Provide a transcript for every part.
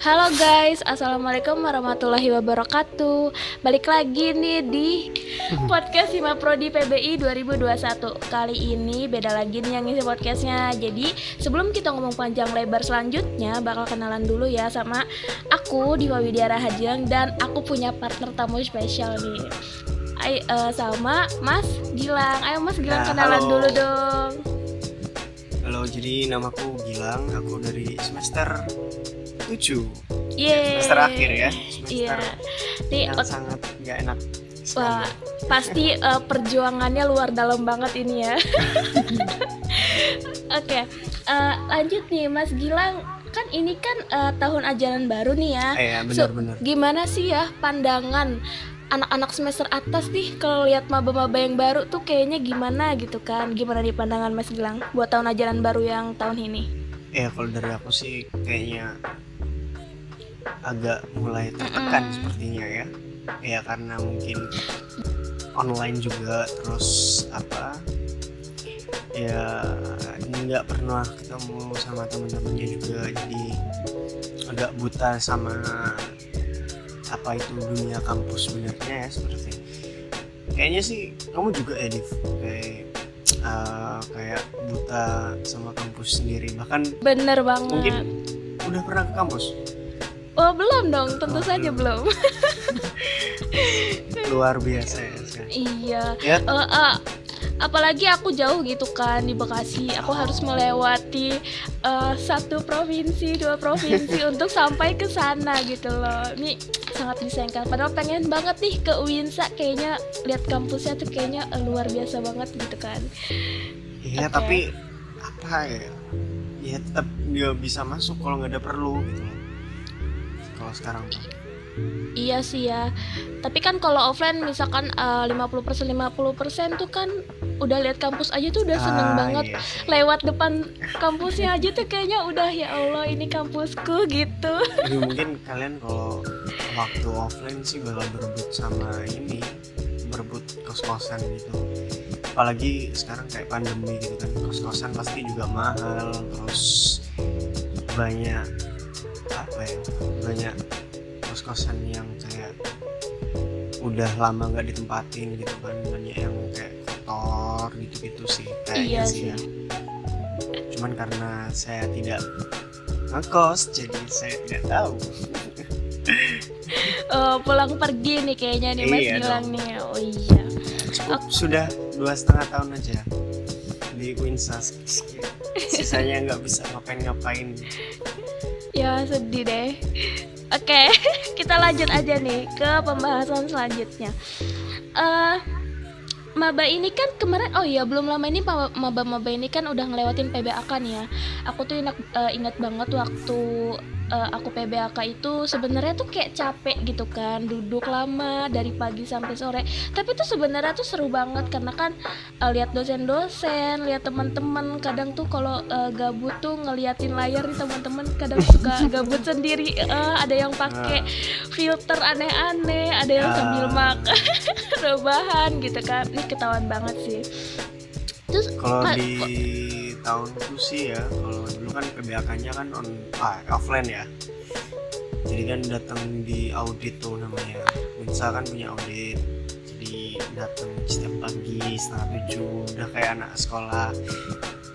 Halo guys, Assalamualaikum warahmatullahi wabarakatuh. Balik lagi nih di podcast Hima Prodi PBI 2021 Kali ini beda lagi nih yang ngisi podcastnya. Jadi sebelum kita ngomong panjang lebar selanjutnya Bakal kenalan dulu ya sama aku Diva Widiara Hajang Dan aku punya partner tamu spesial nih. Ay, uh, sama Mas Gilang. Ayo Mas Gilang Ya, kenalan halo. dulu dong. Halo, jadi namaku Gilang, aku dari semester 7 Yeay Semester akhir ya Semester Iya Nih yang sangat gak enak Wah, pasti eh, perjuangannya luar dalam banget ini ya. Oke, eh, lanjut nih Mas Gilang. Kan ini kan eh, tahun ajaran baru nih ya. Eh, ya So, benar-benar gimana sih ya pandangan anak-anak semester atas nih kalau lihat maba-maba yang baru tuh kayaknya gimana gitu kan? Gimana nih pandangan Mas Gilang buat tahun ajaran baru yang tahun ini? Eh, kalau dari aku sih kayaknya agak mulai tertekan Mm-mm. sepertinya ya Ya karena mungkin online juga terus apa ya nggak pernah ketemu sama teman-temannya juga jadi agak buta sama apa itu dunia kampus sebenarnya ya seperti kayaknya sih kamu juga ya Div kayak eh, kayak buta sama kampus sendiri bahkan Bener banget. mungkin udah pernah ke kampus Oh belum dong, tentu Oh, saja belum. luar biasa ya iya. ya? Eh, eh, apalagi aku jauh gitu kan di Bekasi. Aku harus melewati eh, satu provinsi dua provinsi untuk sampai ke sana gitu loh. Ini sangat disayangkan. Padahal pengen banget nih ke Uinsa. Kayaknya lihat kampusnya tuh kayaknya eh, luar biasa banget gitu kan. Iya Oke. tapi apa ya? Ya tetap nggak bisa masuk kalau nggak ada perlu gitu kalau sekarang? Tuh iya sih ya. Tapi kan kalau offline misalkan eh, 50% 50% tuh kan udah lihat kampus aja tuh udah seneng Ah, banget. iya lewat depan kampusnya aja tuh kayaknya udah ya Allah ini kampusku gitu. Jadi mungkin kalian kalau waktu offline sih bakal berebut sama ini berebut kos-kosan gitu. Apalagi sekarang kayak pandemi gitu kan kos-kosan pasti juga mahal terus banyak apa ya banyak kos-kosan yang kayak udah lama nggak ditempatin gitu kan banyak yang kayak kotor gitu-gitu sih kayaknya Iya sih sih. ya cuman karena saya tidak ngekos jadi saya tidak tahu Eh, pulang pergi nih kayaknya nih Mas Iya Gilang dong. nih. Oh iya. cukup sudah dua setengah tahun aja di Winsa sisanya nggak bisa ngapain-ngapain Ya sedih deh. Oke, kita lanjut aja nih ke pembahasan selanjutnya. Eh Maba ini kan kemarin oh iya belum lama ini maba- maba-maba ini kan udah ngelewatin PBAK nih ya. Aku tuh ingat eh, ingat banget waktu eh, aku PBAK itu sebenarnya tuh kayak capek gitu kan, duduk lama dari pagi sampai sore. Tapi tuh sebenarnya tuh seru banget karena kan eh, lihat dosen-dosen, lihat teman-teman kadang tuh kalau eh, gabut tuh ngeliatin layar nih teman-teman kadang suka gabut sendiri eh, ada yang pakai filter aneh-aneh, ada yang Ah. sambil makan rebahan gitu kan. Ini ketahuan banget sih. Terus kalau di tahunku sih ya kalau dulu kan PBAK-nya kan on ah, offline ya. Jadi kan datang di audit tuh namanya. Winsa kan punya audit. Jadi datang setiap pagi setengah tujuh udah kayak anak sekolah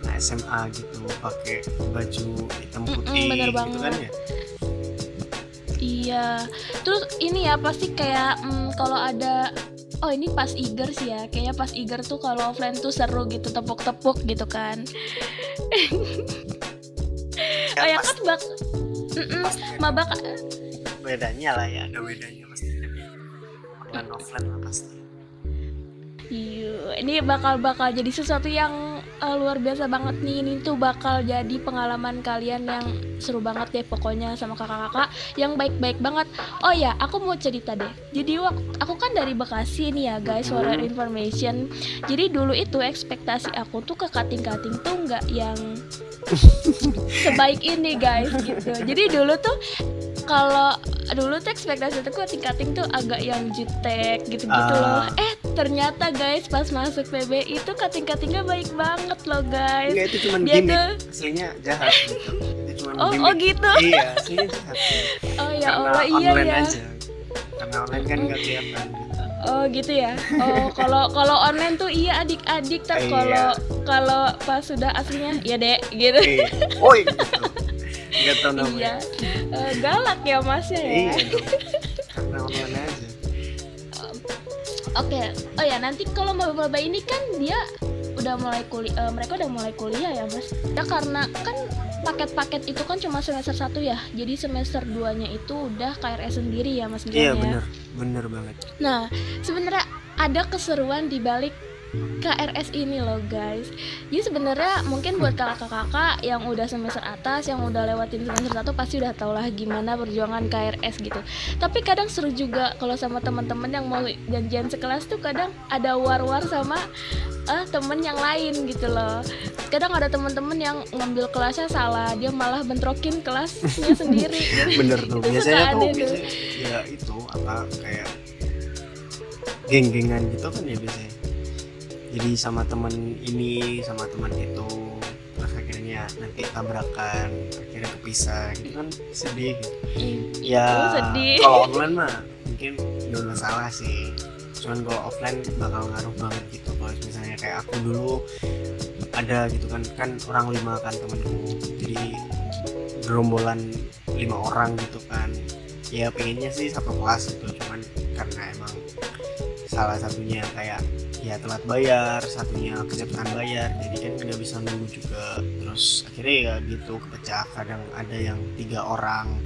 anak SMA gitu pakai baju hitam putih bener gitu banget. kan ya. Iya, terus ini ya pasti kayak mm, kalau ada Oh ini pas Iger sih ya, kayaknya pas Iger tuh kalau offline tuh seru gitu tepuk-tepuk gitu kan. oh ya kan bak, pasti ada mabak bedanya lah ya ada bedanya pasti. Online offline lah pasti. Iya, ini bakal bakal jadi sesuatu yang eh, luar biasa banget nih. Ini tuh bakal jadi pengalaman kalian yang seru banget deh pokoknya sama kakak-kakak yang baik-baik banget. Oh ya, aku mau cerita deh. Jadi waktu aku kan dari Bekasi nih ya guys, for your information. Jadi dulu itu ekspektasi aku tuh ke kating-kating tuh nggak yang sebaik ini guys gitu. Jadi dulu tuh kalau dulu tuh ekspektasi tuh kating-kating tuh agak yang jutek gitu-gitu loh. Ah. Eh ternyata guys pas masuk PB itu kating-katingnya baik banget loh guys. Enggak itu cuma Dia gimmick tuh aslinya jahat gitu itu cuma Oh, limit. oh gitu. iya aslinya satu Oh ya karena Allah, iya ya. aja karena online kan nggak kelihatan gitu. Oh gitu ya. Oh kalau kalau online tuh iya adik-adik, tapi Iya. kalau kalau pas sudah aslinya ya dek gitu. Iya. Oi gitu. Nggak tahu namanya. Iya. Eh, galak ya masnya ya. Iya. Karena online aja. Oke. Oh ya nanti kalau maba-maba ini kan dia udah mulai kuliah, mereka udah mulai kuliah ya mas. Ya karena kan paket-paket itu kan cuma semester satu ya. Jadi semester 2-nya itu udah KRS sendiri ya mas Iya ya. bener, bener banget. Nah, sebenarnya ada keseruan di balik KRS ini loh guys. Jadi sebenarnya mungkin buat kakak-kakak yang udah semester atas, yang udah lewatin semester satu pasti udah tau lah gimana perjuangan KRS gitu. Tapi kadang seru juga kalau sama teman-teman yang mau janjian sekelas tuh kadang ada war-war sama eh, temen yang lain gitu loh. Kadang ada teman-teman yang ngambil kelasnya salah, dia malah bentrokin kelasnya sendiri. gitu. Bener tuh. Biasanya tuh. biasanya, ya itu apa kayak geng-gengan gitu kan ya biasanya. Jadi sama temen ini sama teman itu terus akhirnya nanti tabrakan akhirnya kepisah gitu kan sedih gitu. ya Oh, sedih. kalau online mah mungkin nggak masalah sih cuman kalau offline bakal ngaruh banget gitu kalau misalnya kayak aku dulu ada gitu kan kan orang lima kan temanku jadi gerombolan lima orang gitu kan ya pengennya sih satu kelas gitu cuman karena emang salah satunya kayak ya telat bayar satunya kecepatan bayar jadi kan nggak bisa nunggu juga. Terus akhirnya ya gitu kepecah. Kadang ada yang tiga orang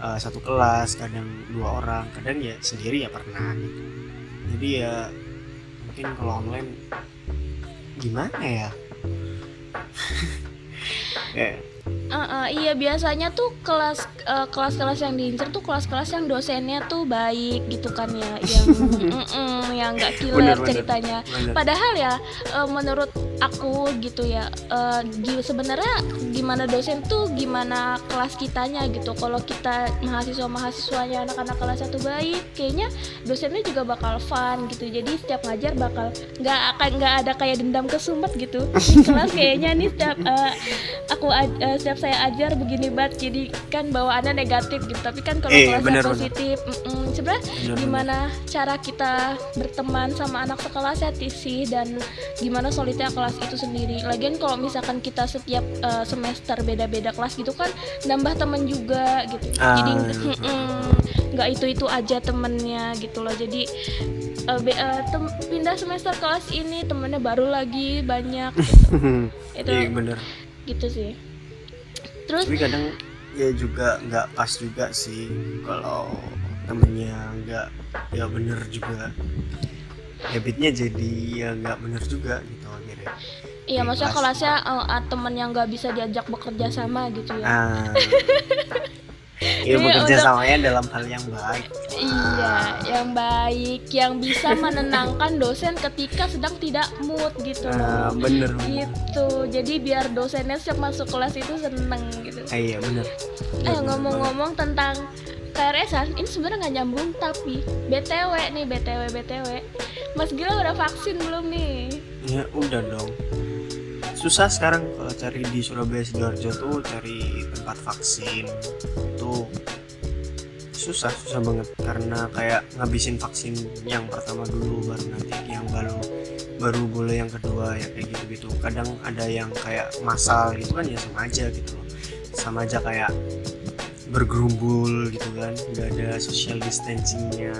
eh, satu kelas kadang dua orang kadang ya sendiri ya pernah gitu. Jadi ya mungkin kalau online gimana ya? Ya Uh, uh, iya biasanya tuh kelas uh, kelas-kelas yang diincer tuh kelas-kelas yang dosennya tuh baik gitu kan ya yang mm-mm, yang nggak killer Bener, bener. ceritanya bener. padahal ya uh, menurut aku gitu ya uh, sebenarnya gimana dosen tuh gimana kelas kitanya gitu kalau kita mahasiswa mahasiswanya anak-anak kelasnya tuh baik kayaknya dosennya juga bakal fun gitu jadi setiap ngajar bakal nggak akan nggak ada kayak dendam kesumet gitu di kelas kayaknya nih setiap uh, aku eh, setiap saya ajar begini banget jadi kan bawaannya negatif gitu. Tapi kan kalau Eh, kelasnya bener, bener. positif sebenarnya Bener, gimana cara kita berteman sama anak sekelas ya sih dan gimana solidnya kelas itu sendiri. Lagian kalau misalkan kita setiap eh, semester beda-beda kelas gitu kan nambah temen juga gitu. Ah, jadi iya. nggak itu itu aja temennya gitu loh. Jadi eh, be- eh, tem- pindah semester kelas ini temennya baru lagi banyak gitu. itu iya bener gitu sih terus? Tapi kadang ya juga nggak pas juga sih kalau temennya nggak ya bener juga. Habitnya jadi ya nggak bener juga gitu akhirnya. Iya maksudnya kelas. kelasnya ah, temen yang nggak bisa diajak bekerja sama gitu ya. Ah ya Iya, bekerja untuk- samanya dalam hal yang baik Iya, yang baik, yang bisa menenangkan dosen ketika sedang tidak mood gitu ah bener Gitu. Jadi biar dosennya setiap masuk kelas itu seneng gitu. ah, iya bener Eh Bener, bener ngomong-ngomong tentang KRS-an, ini sebenarnya nggak nyambung tapi BTW nih BTW BTW. Mas Gila udah vaksin belum nih? ya udah dong susah sekarang kalau cari di Surabaya sidoarjo tuh cari tempat vaksin. Itu susah susah banget. Karena kayak ngabisin vaksin yang pertama dulu baru nanti yang baru baru boleh yang kedua ya kayak gitu gitu kadang ada yang kayak masal gitu kan ya sama aja gitu. Sama aja kayak bergerumbul gitu kan. Nggak ada social distancingnya.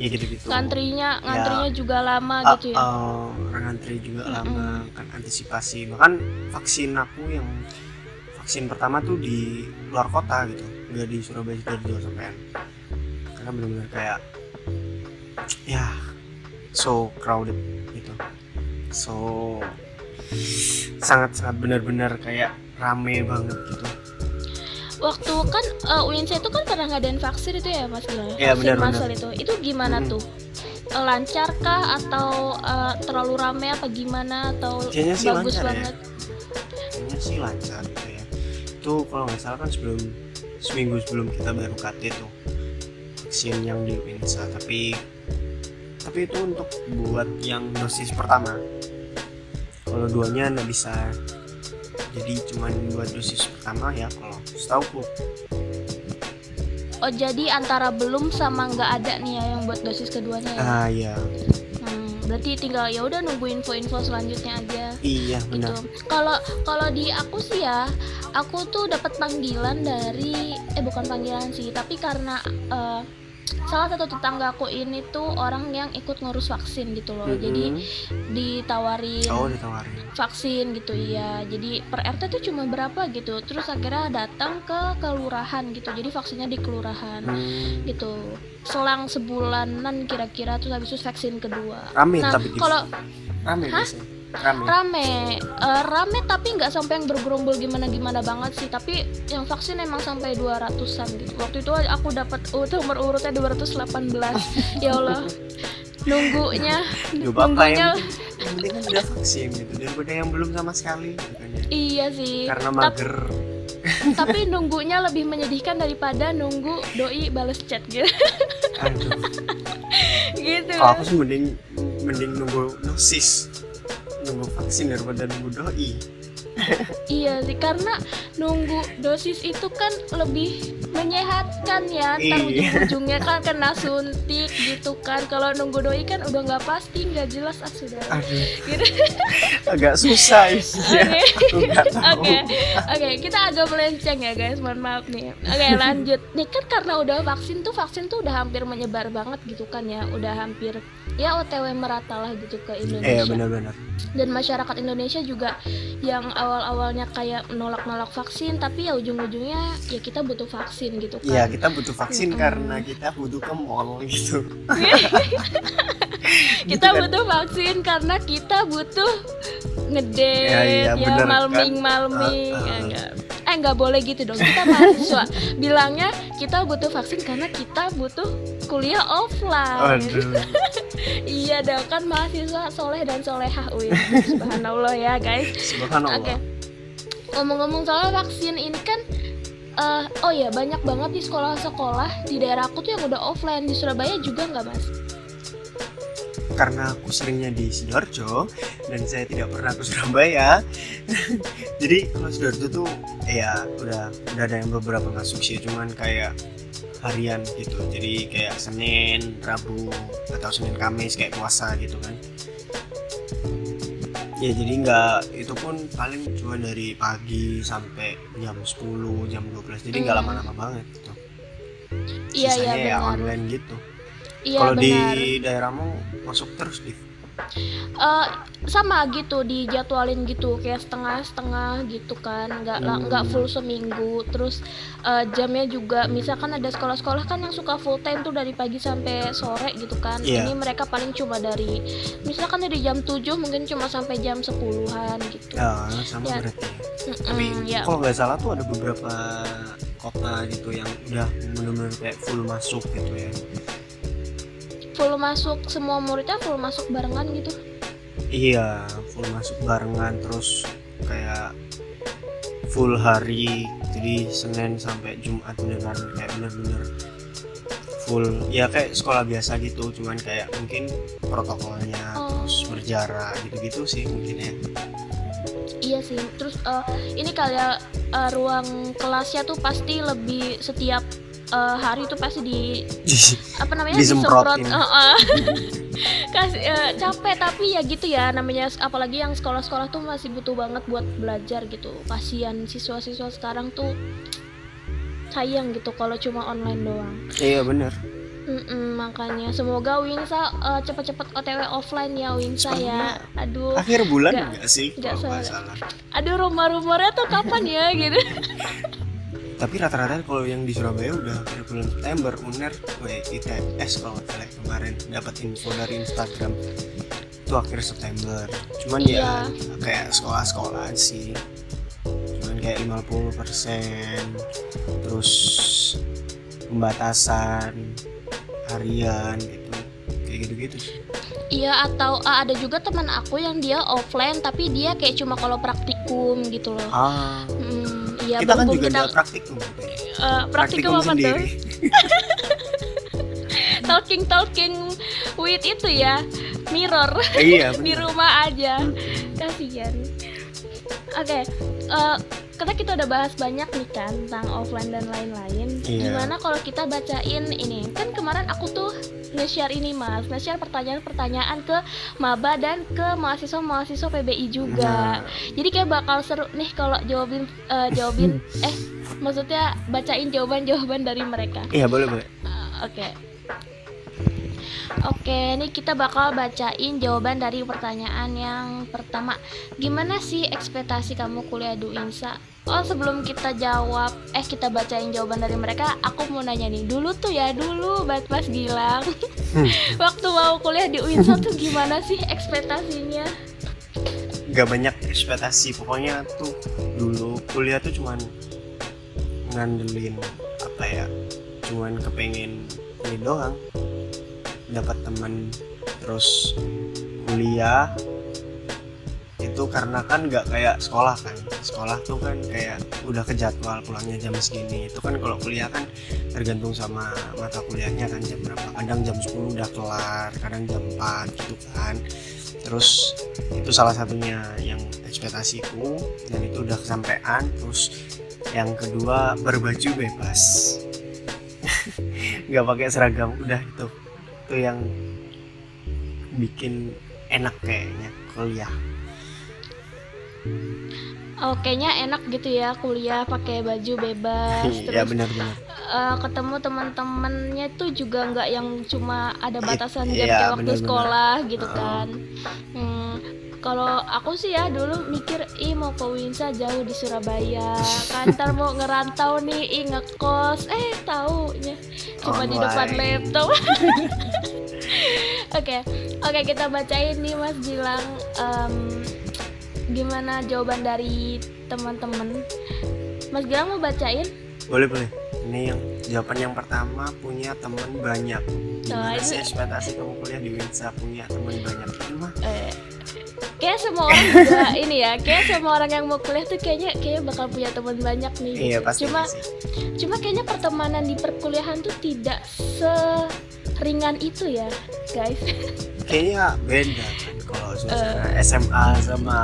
Ya gitu gitu Ngantrinya ngantrinya juga lama Ah, gitu ya. ah, orang antri juga Mm-mm. lama kan antisipasi. Bahkan vaksin aku yang vaksin pertama tuh di luar kota gitu. Nggak di Surabaya sidoarjo sampean. Karena benar-benar kayak ya so crowded gitu. So sangat sangat benar-benar kayak rame banget gitu Waktu kan uh, UNC itu kan pernah ngadain vaksin itu ya Mas Iya, Vaksin benar-benar. massal itu. Itu gimana Mm-mm. tuh? Eh, Lancar kah atau eh, terlalu rame apa gimana atau Kayaknya sih bagus lancar ya. banget? kayaknya sih lancar gitu ya itu kalau nggak salah kan sebelum seminggu sebelum kita baru KT tuh vaksin yang di Winsa tapi tapi itu untuk buat yang dosis pertama kalau duanya nggak bisa jadi cuman buat dosis pertama ya kalau setahu Oh jadi antara belum sama nggak ada nih ya yang buat dosis keduanya ya? ah ya Hmm, berarti tinggal ya udah nunggu info-info selanjutnya aja. iya gitu. benar Kalau kalau di aku sih ya, aku tuh dapat panggilan dari eh bukan panggilan sih, tapi karena eh, salah satu tetangga aku ini tuh orang yang ikut ngurus vaksin gitu loh. Jadi Mhm. ditawarin oh ditawarin vaksin gitu iya. Jadi per RT tuh cuma berapa gitu. Terus akhirnya datang ke kelurahan gitu. Jadi vaksinnya di kelurahan Hmm, gitu. Selang sebulanan kira-kira terus habis itu vaksin kedua. rame Nah, tapi kalau rame Hah? Rame. Rame. Eh, rame tapi nggak sampai yang bergerombol gimana gimana banget sih. Tapi yang vaksin emang sampai 200-an gitu. Waktu itu aku dapat uh, nomor urutnya 218 ya Allah. Nunggunya. Nunggunya penting kan udah vaksin gitu. Daripada yang belum sama sekali gitu kan ya. iya sih. Karena mager. tapi nunggunya lebih menyedihkan daripada nunggu doi bales chat gitu. Aduh. Gitu. Kalau aku sih mending mending nunggu dosis nunggu vaksin daripada nunggu doi Iya sih karena nunggu dosis itu kan lebih menyehatkan ya. Ntar Iya. ujung-ujungnya kan kena suntik gitu kan. Kalau nunggu doi kan udah nggak pasti nggak jelas ah sudah. Gitu. Agak susah ya. Oke. Oke, kita agak melenceng ya guys, mohon maaf nih. Oke, lanjut. Nih kan karena udah vaksin tuh, vaksin tuh udah hampir menyebar banget gitu kan ya, udah hampir ya OTW merata lah gitu ke eh Indonesia. benar-benar. Dan masyarakat Indonesia juga yang awal-awalnya kayak menolak-nolak vaksin, tapi ya ujung-ujungnya ya kita butuh vaksin gitu kan. ya kita butuh vaksin Mm-mm. karena kita butuh ke mall gitu kita Gitu kan. butuh vaksin karena kita butuh ngedate Ya, iya, ya, kan. malming Ah, ah. Ya, enggak eh nggak boleh gitu dong. Kita mahasiswa. Bilangnya kita butuh vaksin karena kita butuh kuliah offline. Aduh. Iya dong kan mahasiswa soleh dan solehah. Wih subhanallah ya guys. Subhanallah. Oke. Ngomong-ngomong soal vaksin ini kan eh, oh ya banyak banget di sekolah-sekolah di daerah aku tuh yang udah offline. Di Surabaya juga nggak mas? Karena aku seringnya di sidoarjo dan saya tidak pernah ke Surabaya. Jadi kalau sidoarjo tuh ya udah udah ada yang beberapa masuk sih cuman kayak harian gitu. Jadi kayak Senin Rabu atau Senin Kamis kayak puasa gitu kan. Ya jadi nggak itu pun paling cuma dari pagi sampai jam 10 jam 12 jadi nggak Hmm. lama-lama banget gitu. Iya iya sisanya ya benar. online gitu Iya kalau di daerahmu masuk terus di Eh, sama gitu dijadwalin gitu kayak setengah-setengah gitu kan nggak Hmm. nggak full seminggu terus eh, jamnya juga misalkan ada sekolah-sekolah kan yang suka full time tuh dari pagi sampai sore gitu kan Iya. ini mereka paling cuma dari misalkan dari jam 7 mungkin cuma sampai jam 10-an gitu Ya, sama Ya. berarti. Tapi ya kalau nggak salah tuh ada beberapa kota gitu yang udah benar-benar kayak full masuk gitu ya. Full masuk semua muridnya full masuk barengan gitu Iya, full masuk barengan terus kayak full hari. Jadi Senin sampai Jumat beneran kayak bener-bener full ya kayak sekolah biasa gitu cuman kayak mungkin protokolnya Oh. terus berjarak gitu-gitu sih mungkin ya Iya sih. Terus eh, ini kayak eh, ruang kelasnya tuh pasti lebih setiap eh, hari tuh pasti di apa namanya Disemprotin. disemprot. Heeh. Kasih eh, capek tapi ya gitu ya namanya apalagi yang sekolah-sekolah tuh masih butuh banget buat belajar gitu. Kasihan siswa-siswa sekarang tuh sayang gitu kalau cuma online doang. iya bener Mm-mm, makanya semoga Winsa eh, cepet-cepet OTW offline ya Winsa ya. Aduh. akhir bulan Nggak- enggak sih nggak kalau nggak salah. salah Aduh rumor-rumornya tuh kapan ya gitu. tapi rata-rata kalau yang di Surabaya udah akhir bulan September UNER ITS kalau nggak salah kemarin dapat info dari Instagram. Itu akhir September. Cuman ya Iya. kayak sekolah-sekolah sih. Cuman kayak 50% terus pembatasan harian gitu. Kayak gitu-gitu sih. Iya atau ah, ada juga teman aku yang dia offline tapi dia kayak cuma kalau praktikum gitu loh. ah. Hmm, iya kita kan juga kita ada praktikum ya. eh, praktikum, apa tuh? Talking talking with itu ya mirror iya di rumah aja. Kasihan. Oke, eh, karena kita udah bahas banyak nih kan tentang offline dan lain-lain. Iya. Gimana kalau kita bacain ini? Kan kemarin aku tuh nge-share ini mas, nge-share pertanyaan-pertanyaan ke maba dan ke mahasiswa-mahasiswa PBI juga. Nah, Jadi kayak bakal seru nih kalau jawabin eh, jawabin eh maksudnya bacain jawaban-jawaban dari mereka. iya boleh boleh. Uh, Oke. Oke, ini kita bakal bacain jawaban dari pertanyaan yang pertama. Gimana sih ekspektasi kamu kuliah di UINSA? Oh, sebelum kita jawab, eh kita bacain jawaban dari mereka, aku mau nanya nih. Dulu tuh ya, dulu Bat Mas Gilang. Hmm. Waktu mau kuliah di UINSA tuh gimana sih ekspektasinya? Gak banyak ekspektasi pokoknya tuh dulu kuliah tuh cuman ngandelin apa ya cuman kepengen ini doang dapat teman terus kuliah itu karena kan nggak kayak sekolah kan. Sekolah tuh kan kayak udah ke jadwal pulangnya jam segini. Itu kan kalau kuliah kan tergantung sama mata kuliahnya kan jam berapa. Kadang jam 10 udah kelar kadang jam 4 gitu kan. Terus itu salah satunya yang ekspektasiku dan itu udah kesampaian. Terus yang kedua berbaju bebas. Nggak pakai seragam udah itu itu yang bikin enak kayaknya kuliah Oh, kayaknya enak gitu ya kuliah pakai baju bebas ya terus benar-benar eh, ketemu teman-temannya tuh juga nggak yang cuma ada batasan jam iya, kayak waktu benar-benar. sekolah gitu Heeh. kan. Hmm, kalau aku sih ya dulu mikir, ih mau ke Winsa jauh di Surabaya, kan ntar mau ngerantau nih, ih ngekos, eh taunya cuma di depan Online. laptop. Oke, oke kita bacain nih Mas Gilang, em, gimana jawaban dari teman-teman. Mas Gilang mau bacain? boleh boleh ini yang jawaban yang pertama punya teman banyak gimana ini- sih ekspektasi kamu kuliah di Winsa punya teman banyak ini mah eh, kayak semua orang juga ini ya kayak semua orang yang mau kuliah tuh kayaknya kayak bakal punya teman banyak nih iya pasti cuma sih. cuma kayaknya pertemanan di perkuliahan tuh tidak seringan itu ya guys kayaknya beda kan kalau Eh. suasana SMA sama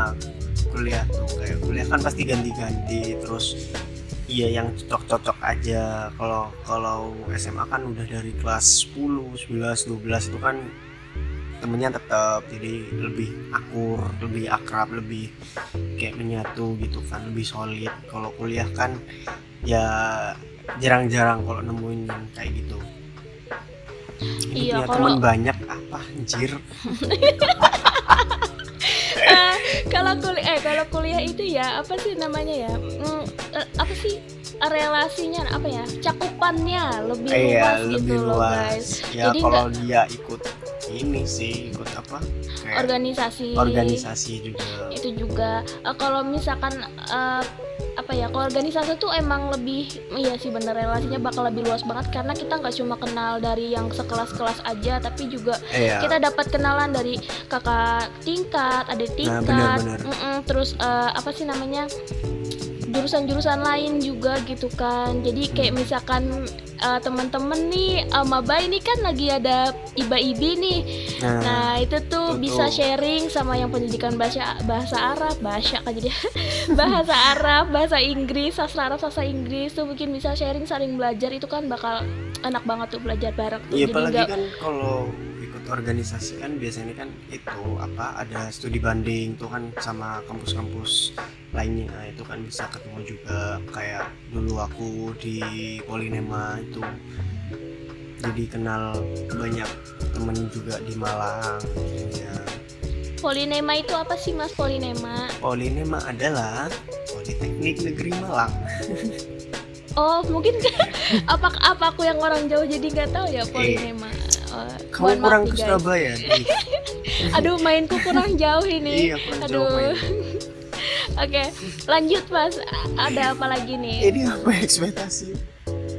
kuliah tuh kayak kuliah kan pasti ganti-ganti terus iya yang cocok-cocok aja kalau kalau SMA kan udah dari kelas 10, 11, 12 itu kan temennya tetap jadi lebih akur, lebih akrab, lebih kayak menyatu gitu kan, lebih solid. Kalau kuliah kan ya jarang-jarang kalau nemuin yang kayak gitu. Ini Iya, punya kalau- teman banyak apa anjir? Eh, kalau kuliah eh kalau kuliah itu ya apa sih namanya ya Mm, eh, apa sih relasinya apa ya cakupannya lebih Iya, luas lebih gitu loh luas. guys Ya Jadi kalau dia ikut ini sih ikut apa? Kayak organisasi organisasi juga. itu juga Eh, kalau misalkan eh, apa ya kalau organisasi tuh emang lebih iya sih bener relasinya bakal lebih luas banget karena kita nggak cuma kenal dari yang sekelas-kelas aja tapi juga Iya. kita dapat kenalan dari kakak tingkat adik tingkat benar-benar. mm-mm, terus eh, apa sih namanya jurusan-jurusan lain juga gitu kan. Jadi kayak misalkan eh, teman-teman nih eh, maba ini kan lagi ada iba-ibi nih. Nah, Nah, itu tuh itu bisa sharing sama yang pendidikan bahasa bahasa Arab, bahasa kan jadi bahasa Arab, bahasa Inggris, sastra Arab, sastra Inggris tuh mungkin bisa sharing saling belajar. Itu kan bakal enak banget tuh belajar bareng tuh. Iya Jadi apalagi nggak- kan kalau organisasi kan biasanya kan itu apa ada studi banding tuh kan sama kampus-kampus lainnya Nah, itu kan bisa ketemu juga kayak dulu aku di Polinema itu jadi kenal banyak temen juga di Malang akhirnya. Polinema itu apa sih Mas Polinema? Polinema adalah Politeknik Negeri Malang Oh, mungkin apa apa aku yang orang jauh jadi nggak tahu ya Polinema. Oh, kamu kurang nih, ke. Surabaya. Aduh, mainku kurang jauh ini. iya kurang jauh Aduh. main. Oke, lanjut Mas. Ada apa lagi nih? ini apa ekspektasi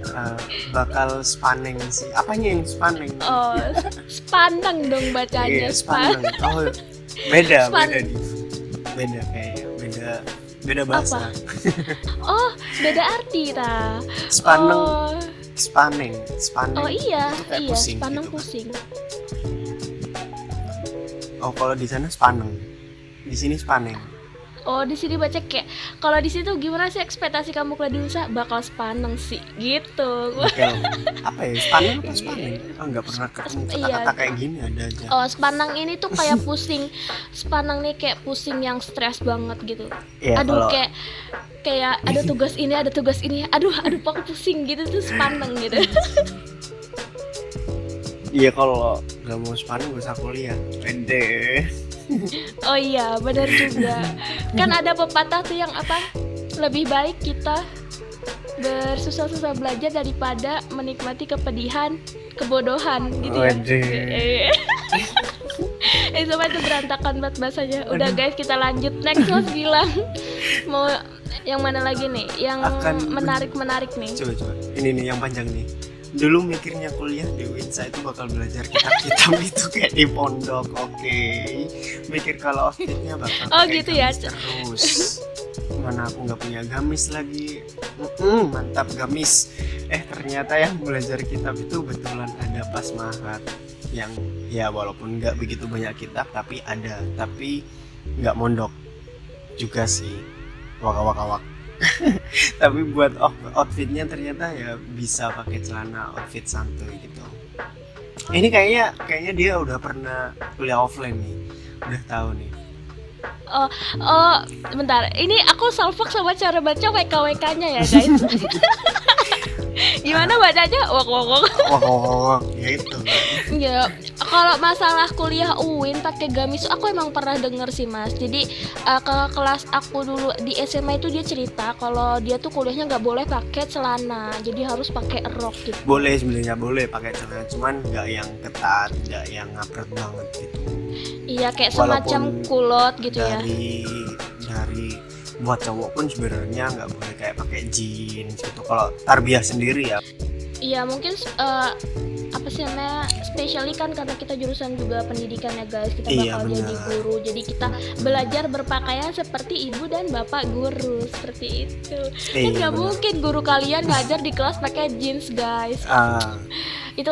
Eh, bakal spaneng sih apanya yang spaneng Oh, spandang dong bacanya. Iya, Span. spaneng oh beda Span- beda di beda kayaknya beda beda bahasa Oh, beda arti ta. spaneng Oh, spaneng spaneng oh iya, iya, pusing spandang gitu. pusing. oh kalau di sana spaneng di sini spaneng Oh di sini baca kayak kalau di situ gimana sih ekspektasi kamu di Unsa bakal sepaneng sih gitu. Oke, apa ya? Spaneng apa spaneng? Oh, nggak pernah ketemu kata-kata Iya. kayak gini ada aja. Oh sepanang ini tuh kayak pusing, sepanang nih kayak pusing yang stres banget gitu. Iya, aduh kalau kayak kayak ada tugas ini ada tugas ini, aduh aduh aku pusing gitu tuh sepanang gitu. iya kalau nggak mau spaneng gak usah kuliah. Pede. Oh iya benar juga. Kan ada pepatah tuh yang apa? Lebih baik kita bersusah-susah belajar daripada menikmati kepedihan kebodohan gitu ya. Eh, sama itu berantakan banget bahasanya. Udah guys kita lanjut next mas bilang mau yang mana lagi nih? Yang Akan- menarik-menarik nih. Coba coba. Ini nih yang panjang nih. Dulu mikirnya kuliah di Winsa itu bakal belajar kitab-kitab itu kayak di pondok, oke. Mikir kalau outfitnya bakal Oh, gitu ya. terus. Mana aku nggak punya gamis lagi. Mm-mm, mantap gamis. Eh ternyata yang belajar kitab itu betulan ada pas mahat yang ya walaupun nggak begitu banyak kitab tapi ada tapi nggak mondok juga sih waka waka wak tapi buat out- outfitnya ternyata ya bisa pakai celana outfit santuy gitu ini kayaknya kayaknya dia udah pernah kuliah offline nih udah tahu nih Oh, bentar. Ini aku salfok sama cara baca WKWK-nya ya, guys. Gimana bacanya? Wak wak wak. wak wak wak, wak gitu Ya, kalau masalah kuliah UIN pakai gamis aku emang pernah denger sih mas. Jadi eh, ke kelas aku dulu di SMA itu dia cerita kalau dia tuh kuliahnya nggak boleh pakai celana, jadi harus pakai rok gitu. boleh sebenarnya boleh pakai celana cuman nggak yang ketat nggak yang ngapret banget gitu Iya kayak Walaupun semacam kulot gitu ya. dari dari buat cowok pun sebenarnya nggak boleh kayak pakai jeans gitu kalau tarbiyah sendiri ya Iya mungkin eh, apa sih namanya especially kan karena kita jurusan juga pendidikan ya guys. Kita Iya, bakal jadi guru. Jadi kita belajar berpakaian seperti ibu dan bapak guru. Seperti itu. Kan Iya, nggak benar. mungkin guru kalian ngajar di kelas pakai jeans guys. Ah, itu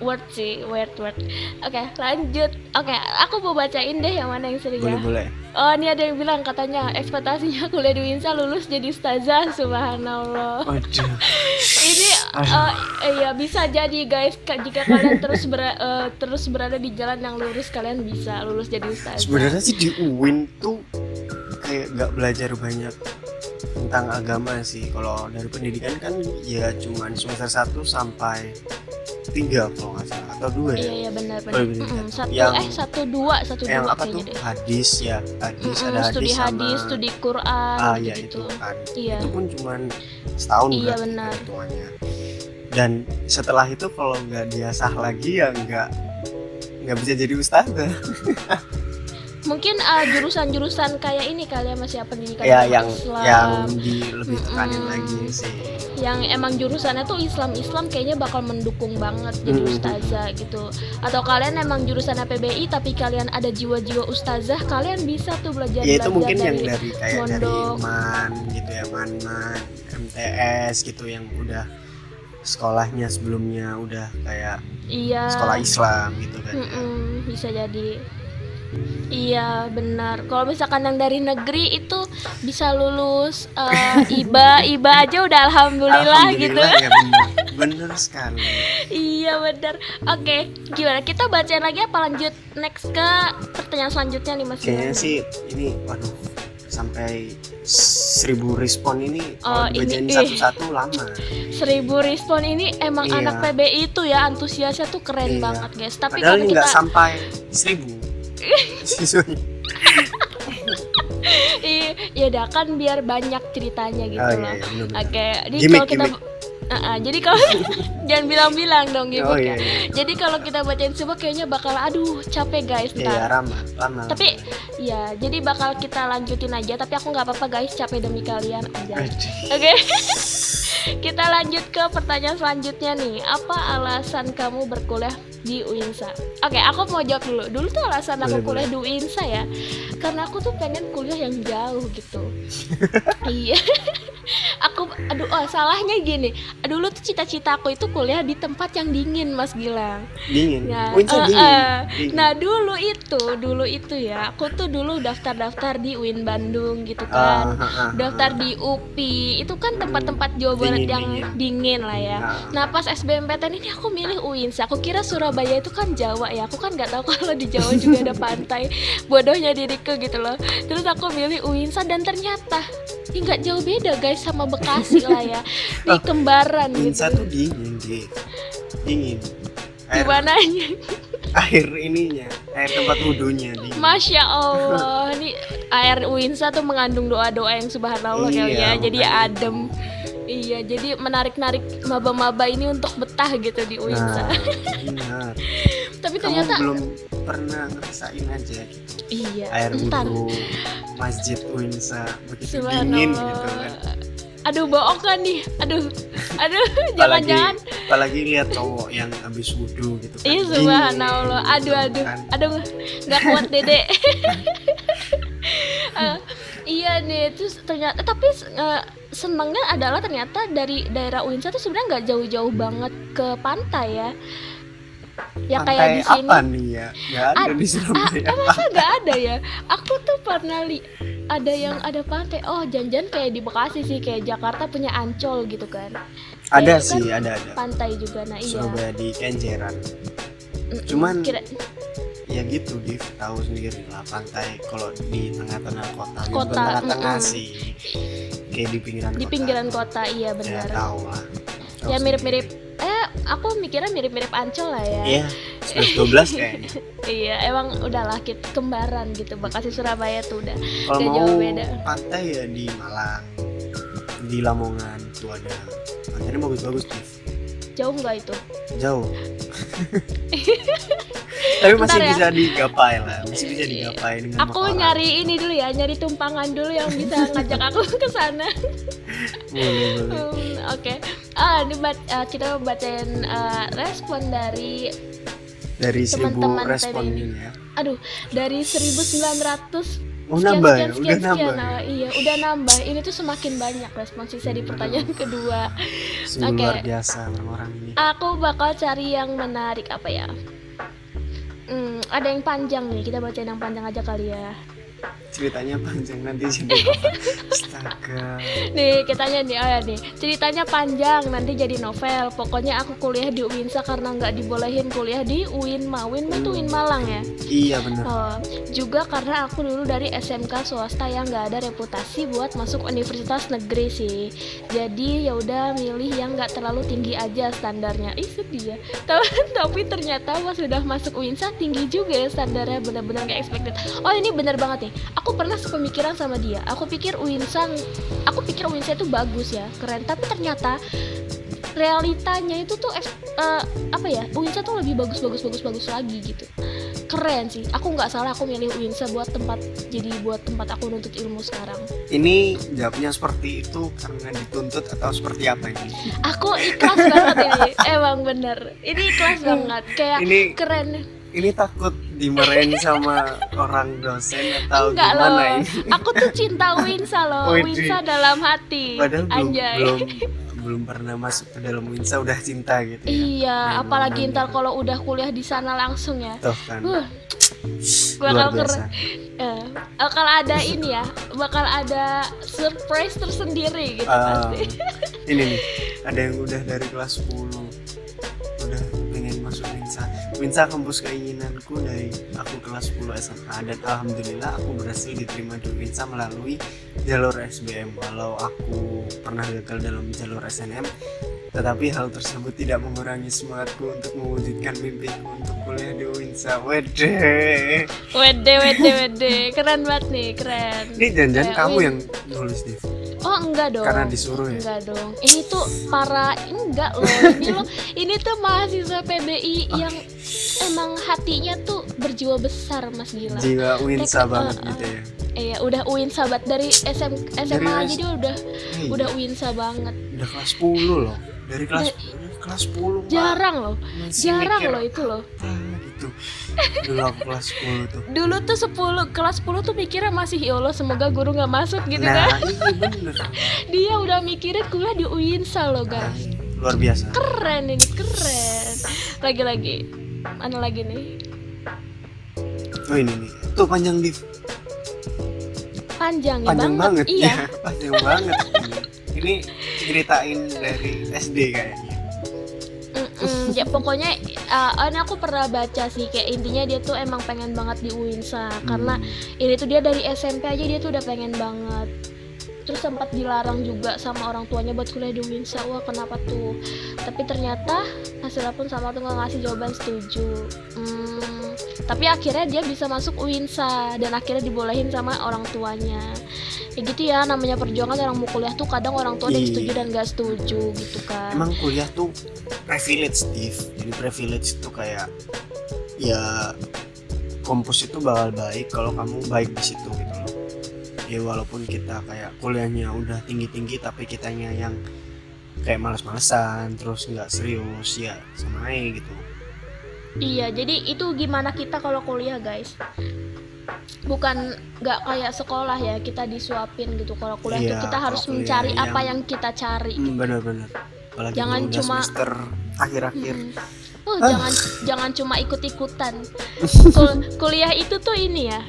word sih word word. Oke lanjut. Oke aku mau bacain deh yang mana yang seru boleh ya. boleh. Oh ini ada yang bilang katanya ekspektasinya kuliah di Winsa lulus jadi ustazah subhanallah. Ini eh, eh, ya bisa jadi guys. Ka- jika kalian terus ber- eh, terus berada di jalan yang lurus kalian bisa lulus jadi ustazah. Sebenarnya sih di UIN tuh kayak nggak belajar banyak tentang agama sih. Kalau dari pendidikan kan ya cuman semester 1 sampai tiga kalau nggak salah atau dua iya ya. Iya benar Oh, benar iya, benar. Mm-mm, satu Yang- eh satu dua satu yang dua apa tuh? deh. Hadis ya hadis Mm-mm, ada hadis studi sama hadis studi Quran ah ya gitu itu kan. Iya. itu pun cuman setahun Iya, benar. hitungannya dan setelah itu kalau nggak dia sah lagi ya nggak nggak bisa jadi ustazah mungkin eh, jurusan-jurusan kayak ini kali ya masih apa pendidikan ya yang Islam yang di lebih tekanin Mm-mm. lagi sih yang emang jurusannya tuh Islam Islam kayaknya bakal mendukung banget jadi Mm-mm. ustazah gitu atau kalian emang jurusan PBI tapi kalian ada jiwa-jiwa ustazah kalian bisa tuh belajar ya itu belajar mungkin yang dari dari kayak dari mondok. man gitu ya man man MTS gitu yang udah sekolahnya sebelumnya udah kayak iya sekolah Islam gitu kan Mm-mm, bisa jadi Iya benar. Kalau misalkan yang dari negeri itu bisa lulus eh, iba iba aja udah alhamdulillah, gitu. Alhamdulillah ya bener bener sekali Iya benar. Oke, gimana? Kita bacain lagi apa lanjut next ke pertanyaan selanjutnya nih Mas? kayaknya sih ini waduh sampai seribu respon ini Oh, kalau ini, satu-satu lama Seribu respon ini emang Iya. anak PBI itu ya antusiasnya tuh keren Iya. banget guys. Tapi padahal ini kita sampai seribu siswanya Iya, ya udah kan biar banyak ceritanya gitu oh loh. iya, iya bener-bener. Oke, jadi Gimik, kalau kita gimik. Ah, ah, jadi kalau jangan bilang-bilang dong gitu oh ya. iya iya Jadi kalau kita bacain semua kayaknya bakal aduh capek guys iya ntar. lama lama Tapi ya jadi bakal kita lanjutin aja tapi aku nggak apa-apa guys capek demi kalian aja. Oke. kita lanjut ke pertanyaan selanjutnya nih. Apa alasan kamu berkuliah di UINSA? Oke, aku mau jawab dulu. Dulu tuh alasan aku Boleh, kuliah di UINSA ya. Karena aku tuh pengen kuliah yang jauh gitu. iya. aku aduh oh salahnya gini dulu tuh cita-cita aku itu kuliah di tempat yang dingin Mas Gilang dingin Ya, Unsa eh, dingin. eh. Dingin. Nah dulu itu, dulu itu ya, aku tuh dulu daftar-daftar di UIN Bandung gitu kan, ah, ah, daftar ah. di UPI, itu kan tempat-tempat Jawa Barat Dingin, yang dingin. lah ya. Ah. Nah pas SBMPTN ini aku milih UIN, sih. aku kira Surabaya itu kan Jawa ya, aku kan nggak tahu kalau di Jawa juga ada pantai, bodohnya diriku gitu loh. Terus aku milih UINSA dan ternyata ini nggak jauh beda guys sama Bekasi lah ya, di Oh, kembaran Unsa gitu. tuh dingin deh dingin air, Gimana air ininya air tempat wudhunya dingin Masya Allah, ini air Uinsa tuh mengandung doa-doa yang subhanallah kali ya, Iya, jadi makanya adem. Iya, jadi menarik-narik maba-maba ini untuk betah gitu di Uinsa. nah benar Tapi kamu ternyata belum pernah ngerasain aja gitu iya, air entar. wudhu masjid Unsa begitu dingin gitu kan. Aduh bohong kan nih, aduh, aduh, jangan-jangan. apalagi lihat cowok yang habis wudhu gitu kan Iya subhanallah, gitu aduh aduh, kan. aduh, nggak kuat dede. Eh, iya nih, terus ternyata tapi eh, senengnya adalah ternyata dari daerah Uinsa tuh sebenarnya nggak jauh-jauh banget ke pantai ya. Ya Pantai kayak di sini. apa nih ya nggak ada Ad- di Ah, Surabaya eh, masa nggak ada ya? Aku tuh pernah li ada yang ada pantai. Oh, janjian kayak di Bekasi sih, kayak Jakarta punya Ancol gitu kan. ada kan sih ada ada Pantai juga. Nah, iya. Surabaya di Kenjeran cuman- Kira ya gitu Div. Tahu sendiri lah pantai kalau di tengah-tengah kota, Kota, tengah-tengah sih. Kayak di pinggiran di kota. pinggiran kota, iya ya benar. tahu lah. Tahu ya mirip-mirip eh aku mikirnya mirip-mirip Ancol lah ya. Iya 12 kayaknya. Iya emang udahlah kita kembaran gitu. Bekasi Surabaya tuh udah kalau mau jauh beda. pantai ya di Malang di Lamongan tuh ada. Pantainya bagus-bagus Div. Jauh nggak itu? Jauh tapi masih Bentar ya. bisa digapai lah masih bisa digapai dengan aku nyari ini dulu ya nyari tumpangan dulu yang bisa ngajak aku ke sana boleh boleh Hmm, oke ah ini bat- eh, kita bacain eh, respon dari dari seribu Teman-teman respon ini ya aduh dari 1900 Oh sekian, nambah sekian, ya, sekian, udah sekian. nambah. Nah, iya, udah nambah. Ini tuh semakin banyak respon sisa di pertanyaan kedua. Oke. luar biasa orang-orang ini. Aku bakal cari yang menarik apa ya? Hmm, ada yang panjang nih. Kita bacain yang panjang aja kali ya. Ceritanya panjang nanti jadi apa? Astaga. Nih, kitanya nih, oh ya nih. Ceritanya panjang, nanti jadi novel. Pokoknya aku kuliah di UINSA karena nggak dibolehin kuliah di UIN Ma. UIN Ma tuh UIN Malang ya. Iya benar. Oh, juga karena aku dulu dari SMK swasta yang nggak ada reputasi buat masuk universitas negeri sih. Jadi ya udah milih yang nggak terlalu tinggi aja standarnya. Ih sedih ya. Tapi- ternyata pas sudah masuk UINSA tinggi juga ya standarnya bener-bener nggak expected. Oh ini bener banget nih. Aku pernah sepemikiran sama dia. Aku pikir UINSA, aku pikir UINSA itu bagus ya, keren. Tapi ternyata realitanya itu tuh eh, apa ya UINSA tuh lebih bagus bagus bagus bagus lagi gitu keren sih aku nggak salah aku milih UINSA buat tempat jadi buat tempat aku nuntut ilmu sekarang Ini jawabnya seperti itu karena dituntut atau seperti apa ini? aku ikhlas banget ini emang bener ini ikhlas banget kayak Ini keren ini takut dimarahin sama orang dosen atau enggak gimana loh. ini? aku tuh cinta UINSA loh. Widih. UINSA dalam hati. Padahal belum anjay. belum belum pernah masuk ke dalam Winsa udah cinta gitu ya. iya Memang apalagi ntar kalau udah kuliah di sana langsung ya. Tuh kan. uh bakal keren. Eh, bakal ada ini ya bakal ada surprise tersendiri gitu Ah, pasti. ini nih ada yang udah dari kelas 10 udah pengen masuk Winsa Winsa kampus keinginanku dari aku kelas 10 SMA dan alhamdulillah aku berhasil diterima di Winsa melalui jalur SBM walau aku pernah gagal dalam jalur SNM tetapi hal tersebut tidak mengurangi semangatku untuk mewujudkan mimpiku untuk kuliah di Winsa wede Wede, wede, wede, keren banget nih, keren. ini jangan Kayak kamu Win. yang nulis Div Oh enggak dong. karena disuruh ya Enggak dong. Ini tuh para enggak loh. Ini loh, ini tuh mahasiswa PBI yang emang hatinya tuh berjiwa besar Mas Gila. jiwa Winsa Tek- banget uh, gitu ya Eh ya udah UIN sahabat dari SM, SMA Dari aja dia udah Hey. udah UINSA banget. udah kelas 10 loh dari kelas Da- dari kelas 10 Pak. Jarang loh. Jarang mikir loh itu loh. gitu. itu dulu aku kelas 10 tuh dulu tuh 10 kelas 10 tuh mikirnya masih ya Allah semoga guru nggak masuk gitu nah kan iya bener dia udah mikirnya kuliah di UINSA loh Nah, guys luar biasa keren ini keren lagi-lagi mana lagi nih? Oh ini nih. Tuh panjang div. Panjang ya panjang banget, iya. Ya, panjang banget. Ini. ceritain dari SD kayaknya. Mm-mm, ya pokoknya uh, ini aku pernah baca sih kayak intinya dia tuh emang pengen banget di UINSA karena Hmm. ini tuh dia dari SMP aja dia tuh udah pengen banget terus sempat dilarang juga sama orang tuanya buat kuliah di UINSA wah kenapa tuh? Tapi ternyata hasilnya pun sama tuh nggak ngasih jawaban setuju. Hmm, tapi akhirnya dia bisa masuk UINSA dan akhirnya dibolehin sama orang tuanya. Ya gitu ya namanya perjuangan orang mau kuliah tuh kadang orang tua ada yang Iya. setuju dan gak setuju gitu kan. Emang kuliah tuh privilege Steve. Jadi privilege itu kayak ya kompos itu bakal baik kalau kamu baik di situ gitu ya walaupun kita kayak kuliahnya udah tinggi tinggi tapi kitanya yang kayak males-malesan terus nggak serius ya sama aja gitu Iya, jadi itu gimana kita kalau kuliah, guys? Bukan nggak kayak sekolah ya, kita disuapin gitu. Kalau kuliah Iya, tuh kita harus mencari yang- apa yang kita cari. hmm, bener-bener apalagi Jangan cuma- semester akhir-akhir Hmm. Oh, Ah. jangan jangan cuma ikut-ikutan. Kul- kuliah itu tuh ini ya,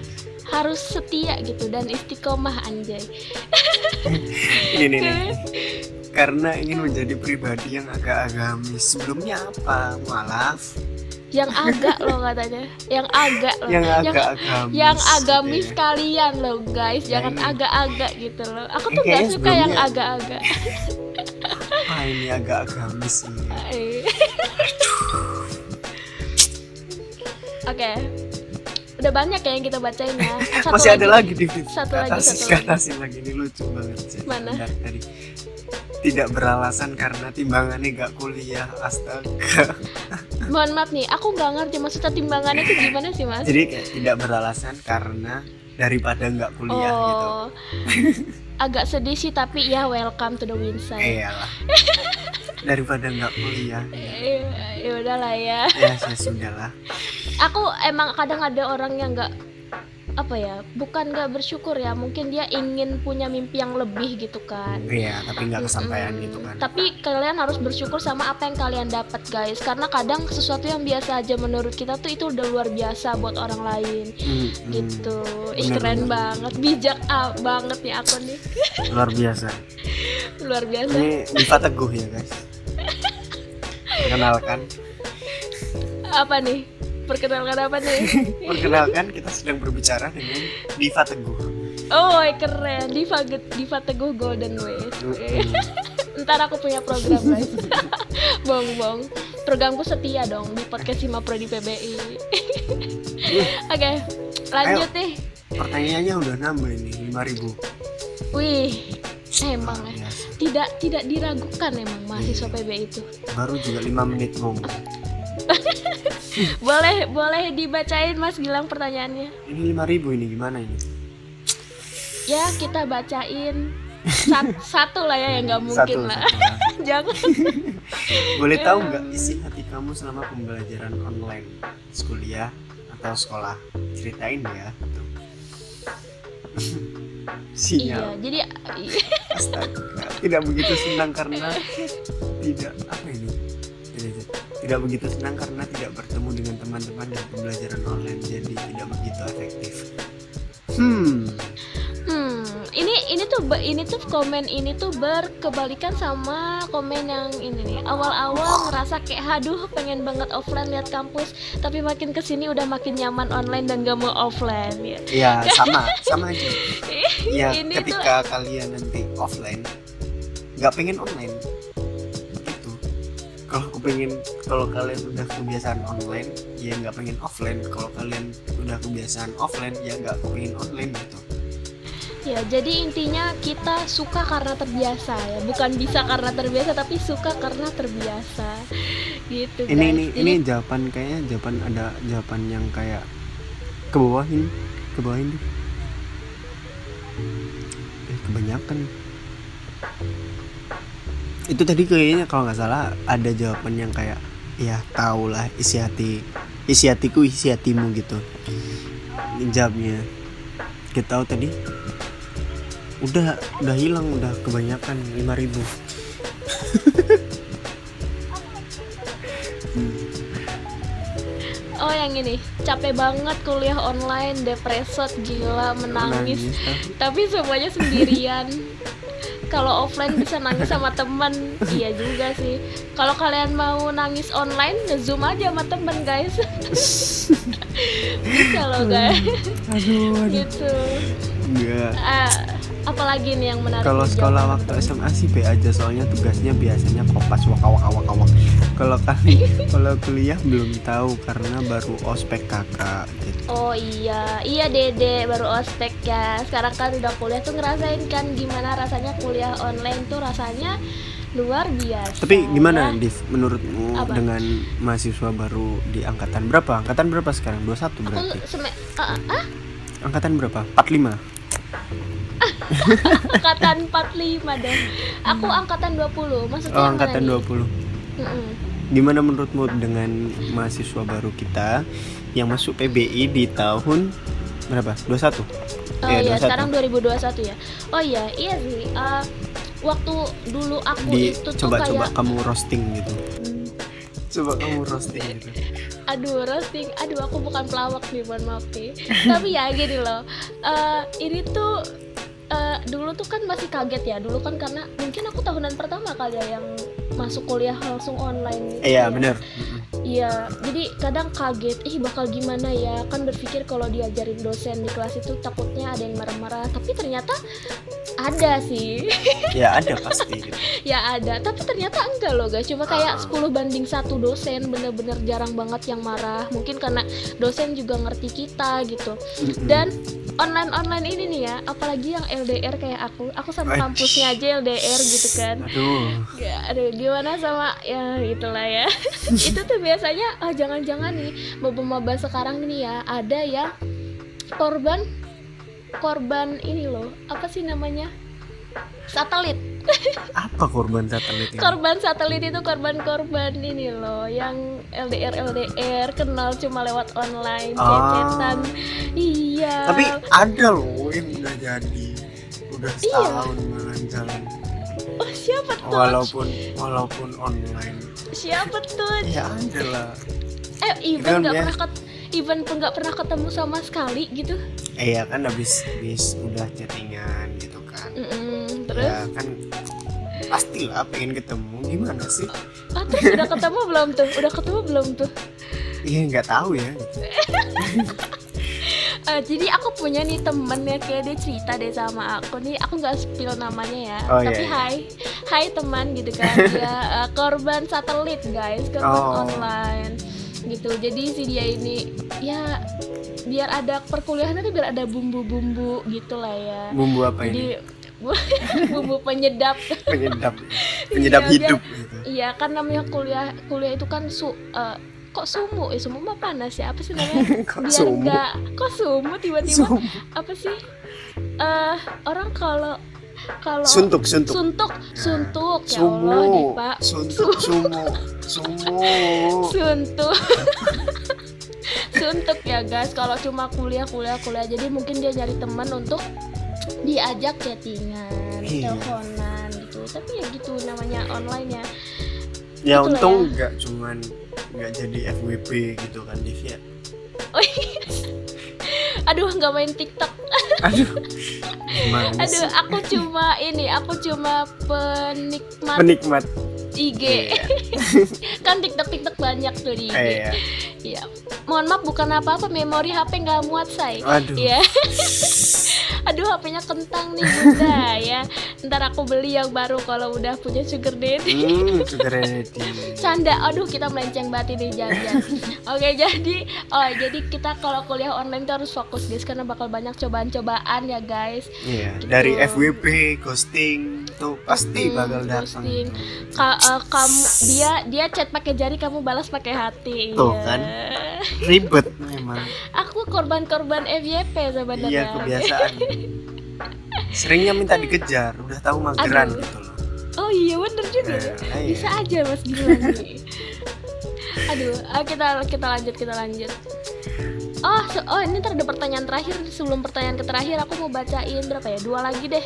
harus setia gitu dan istiqomah anjay. ini nih, karena ingin menjadi pribadi yang agak agamis sebelumnya apa mualaf Yang agak loh katanya, yang agak loh. yang yang agak agamis yang agamis ya. kalian loh guys jangan agak-agak gitu loh aku tuh gak suka yang agak-agak Wah ini agak agamis ini. Oke. Udah banyak ya yang kita bacain ya. Satu Masih ada lagi di. Satu lagi, satu lagi. lagi ini lucu banget sih. Mana? Tadi tidak beralasan karena timbangannya gak kuliah astaga Mohon maaf nih, aku nggak ngerti maksudnya timbangannya itu gimana sih mas? jadi kayak tidak beralasan karena daripada nggak kuliah gitu oh, agak sedih sih tapi ya welcome to the Winside. iyalah daripada nggak kuliah ya, Eh, ya udahlah ya. ya ya sudah lah Aku emang kadang ada orang yang nggak apa ya, bukan nggak bersyukur ya, mungkin dia ingin punya mimpi yang lebih gitu kan. iya tapi nggak kesampaian Mm-mm. gitu kan Tapi kalian harus bersyukur sama apa yang kalian dapat guys, karena kadang sesuatu yang biasa aja menurut kita tuh itu udah luar biasa buat orang lain. Hmm. Gitu, ih Bener, keren bener. banget, bijak ah, banget nih aku nih, luar biasa luar biasa. ini Diva Teguh ya guys perkenalkan Apa nih? Perkenalkan apa nih? perkenalkan kita sedang berbicara dengan Diva Teguh Oh, keren, Diva Diva Teguh Golden Ways. Hmm. Ntar aku punya program guys. bong bong. Programku setia dong di podcast Sima Pro di PBI. Oke, lanjut nih. pertanyaannya udah nambah ini 5000 Wih, emang Luar ya. Tidak tidak diragukan emang mahasiswa Iya. PBI itu. baru juga 5 menit ngomong Boleh boleh dibacain Mas Gilang pertanyaannya. ini 5000 ini gimana ini Ya kita bacain Sat- satu lah ya yang nggak mungkin satu, lah. satu. Jangan. boleh tahu nggak isi hati kamu selama pembelajaran online kuliah atau sekolah ceritain ya gitu. Iya, sinyal jadi astaga tidak begitu senang karena tidak apa ini tidak, begitu senang karena tidak bertemu dengan teman-teman dan pembelajaran online jadi tidak begitu efektif. Hmm. Hmm, ini ini tuh ini tuh komen ini tuh berkebalikan sama komen yang ini nih. Awal-awal ngerasa kayak haduh pengen banget offline lihat kampus, tapi makin ke sini udah makin nyaman online dan gak mau offline. Ya. ya sama sama aja. Ya Ini tuh- ketika kalian nanti offline nggak pengen online kalau aku pengen kalau kalian udah kebiasaan online ya nggak pengen offline. Kalau kalian udah kebiasaan offline ya nggak pengen online gitu. Ya, jadi intinya kita suka karena terbiasa ya, bukan bisa karena terbiasa tapi suka karena terbiasa. Gitu guys. ini ini Jadi- ini jawaban kayaknya jawaban ada jawaban yang kayak ke bawah ini ke bawah ini. Eh, kebanyakan itu tadi kayaknya kalau nggak salah ada jawaban yang kayak ya tau lah isi hati isi hatiku isi hatimu gitu jawabnya kita tahu tadi udah udah hilang udah kebanyakan 5000 Oh yang ini capek banget kuliah online, depresot, gila, menangis. Nangis, Tapi semuanya sendirian. Kalau offline bisa nangis sama temen, iya juga sih. Kalau kalian mau nangis online, ngezoom aja sama temen guys. bisa loh guys. aduh aduh gitu. enggak Ah, apalagi nih yang menarik? kalau sekolah waktu SMA sih B aja soalnya tugasnya biasanya kopas wak wak wak wak kalau kali kalau kuliah belum tahu karena baru ospek kakak gitu Oh iya, iya Dede baru ospek ya. Sekarang kan udah kuliah tuh ngerasain kan gimana rasanya kuliah online tuh rasanya luar biasa. tapi gimana ya. Div menurutmu Apa? dengan mahasiswa baru di angkatan berapa angkatan berapa sekarang 21 Aku berarti seme ah, ah, angkatan berapa 45 angkatan 45 dong. Aku angkatan 20. Maksudnya oh angkatan mana nih? 20 Mm-mm. Gimana menurutmu dengan mahasiswa baru kita yang masuk PBI di tahun berapa 21 Oh Iya, iya, 21. sekarang 2021 ya. Oh iya, iya sih. Ah, waktu dulu aku di itu tuh coba-coba kayak kamu roasting gitu Hmm, coba kamu roasting gitu aduh roasting aduh aku bukan pelawak nih mohon maaf nih tapi ya gini loh eh, ini tuh eh, dulu tuh kan masih kaget ya dulu kan karena mungkin aku tahunan pertama kali ya yang masuk kuliah langsung online gitu iya ya. bener Iya, jadi kadang kaget, ih bakal gimana ya? Kan berpikir kalau diajarin dosen di kelas itu takutnya ada yang marah-marah, tapi ternyata ada sih. ya ada pasti gitu. ya ada, tapi ternyata enggak loh guys. Cuma kayak Ah. 10 banding satu dosen, bener-bener jarang banget yang marah. Mungkin karena dosen juga ngerti kita gitu. Dan online-online ini nih ya, apalagi yang LDR kayak aku, aku sama kampusnya aja LDR gitu kan. aduh Ya, aduh gimana sama ya itulah ya. itu tuh biasanya ah jangan-jangan nih maba-maba sekarang nih ya ada ya korban korban ini loh apa sih namanya? Satelit. Apa korban satelit ini? Korban satelit itu korban-korban ini loh yang LDR LDR kenal cuma lewat online Ah. cecetan. Iya. Tapi ada loh yang udah jadi udah Iya. setahun malah jalan. Oh siapa tuh? Walaupun walaupun online siapa tuh? Ya lah eh even nggak dia- pernah ket even pun nggak pernah ketemu sama sekali gitu. Eh ya kan habis habis udah chattingan gitu kan. Mm-mm, terus? ya kan pastilah pengen ketemu. Gimana sih? Ah, terus udah ketemu belum tuh? Udah ketemu belum tuh? Iya nggak tahu ya gitu. Eh, jadi aku punya nih temen ya kayak dia cerita deh sama aku nih aku nggak spill namanya ya Oh, tapi iya, iya. hai hai teman gitu kan dia eh, korban satelit guys korban Oh. online gitu jadi si dia ini ya biar ada perkuliahan itu biar ada bumbu-bumbu gitu lah ya bumbu apa ini jadi bumbu penyedap penyedap penyedap Iya, hidup gitu. Iya kan namanya kuliah kuliah itu kan su eh, kok sumu eh sumu mah panas ya? Apa sih namanya? Kok biar sumu? enggak kok sumu tiba-tiba? Sumu. apa sih? Eh orang kalau kalau suntuk suntuk. suntuk suntuk. Ya sumu Allah nih pak. Suntuk sumu sumu suntuk. Suntuk ya guys. Kalau cuma kuliah kuliah kuliah. Jadi mungkin dia nyari teman untuk diajak chattingan Iya. teleponan gitu. Tapi ya gitu namanya online ya. Ya Itulah untung ya. nggak cuman nggak jadi FWP gitu kan Div ya Oh iya. Aduh nggak main TikTok. aduh Aduh aku cuma ini aku cuma penikmat penikmat IG. Iya. kan TikTok TikTok banyak tuh di IG. Iya. Iya. Mohon maaf bukan apa-apa memori HP nggak muat say. Aduh. Iya. Aduh HP-nya kentang nih bunda ya. Ntar aku beli yang baru kalau udah punya sugar daddy. hmm sugar daddy Canda, aduh kita melenceng banget ini jangan. Oke jadi, oh jadi kita kalau kuliah online tuh harus fokus guys karena bakal banyak cobaan-cobaan ya guys. Iya, Gitu. dari FWP, ghosting tuh pasti Hmm, bakal datang. Ka- eh, kamu dia dia chat pakai jari kamu balas pakai hati. Tuh, Iya. kan. Ribet memang. Aku korban-korban FYP sebenarnya. Iya kebiasaan. Seringnya minta dikejar, udah tahu mageran Aduh. gitu loh. Oh iya bener juga ya. Eh, iya. Bisa aja Mas nih. aduh ah, kita kita lanjut kita lanjut oh so- oh ini ada pertanyaan terakhir. Sebelum pertanyaan ke terakhir aku mau bacain berapa ya? Dua lagi deh.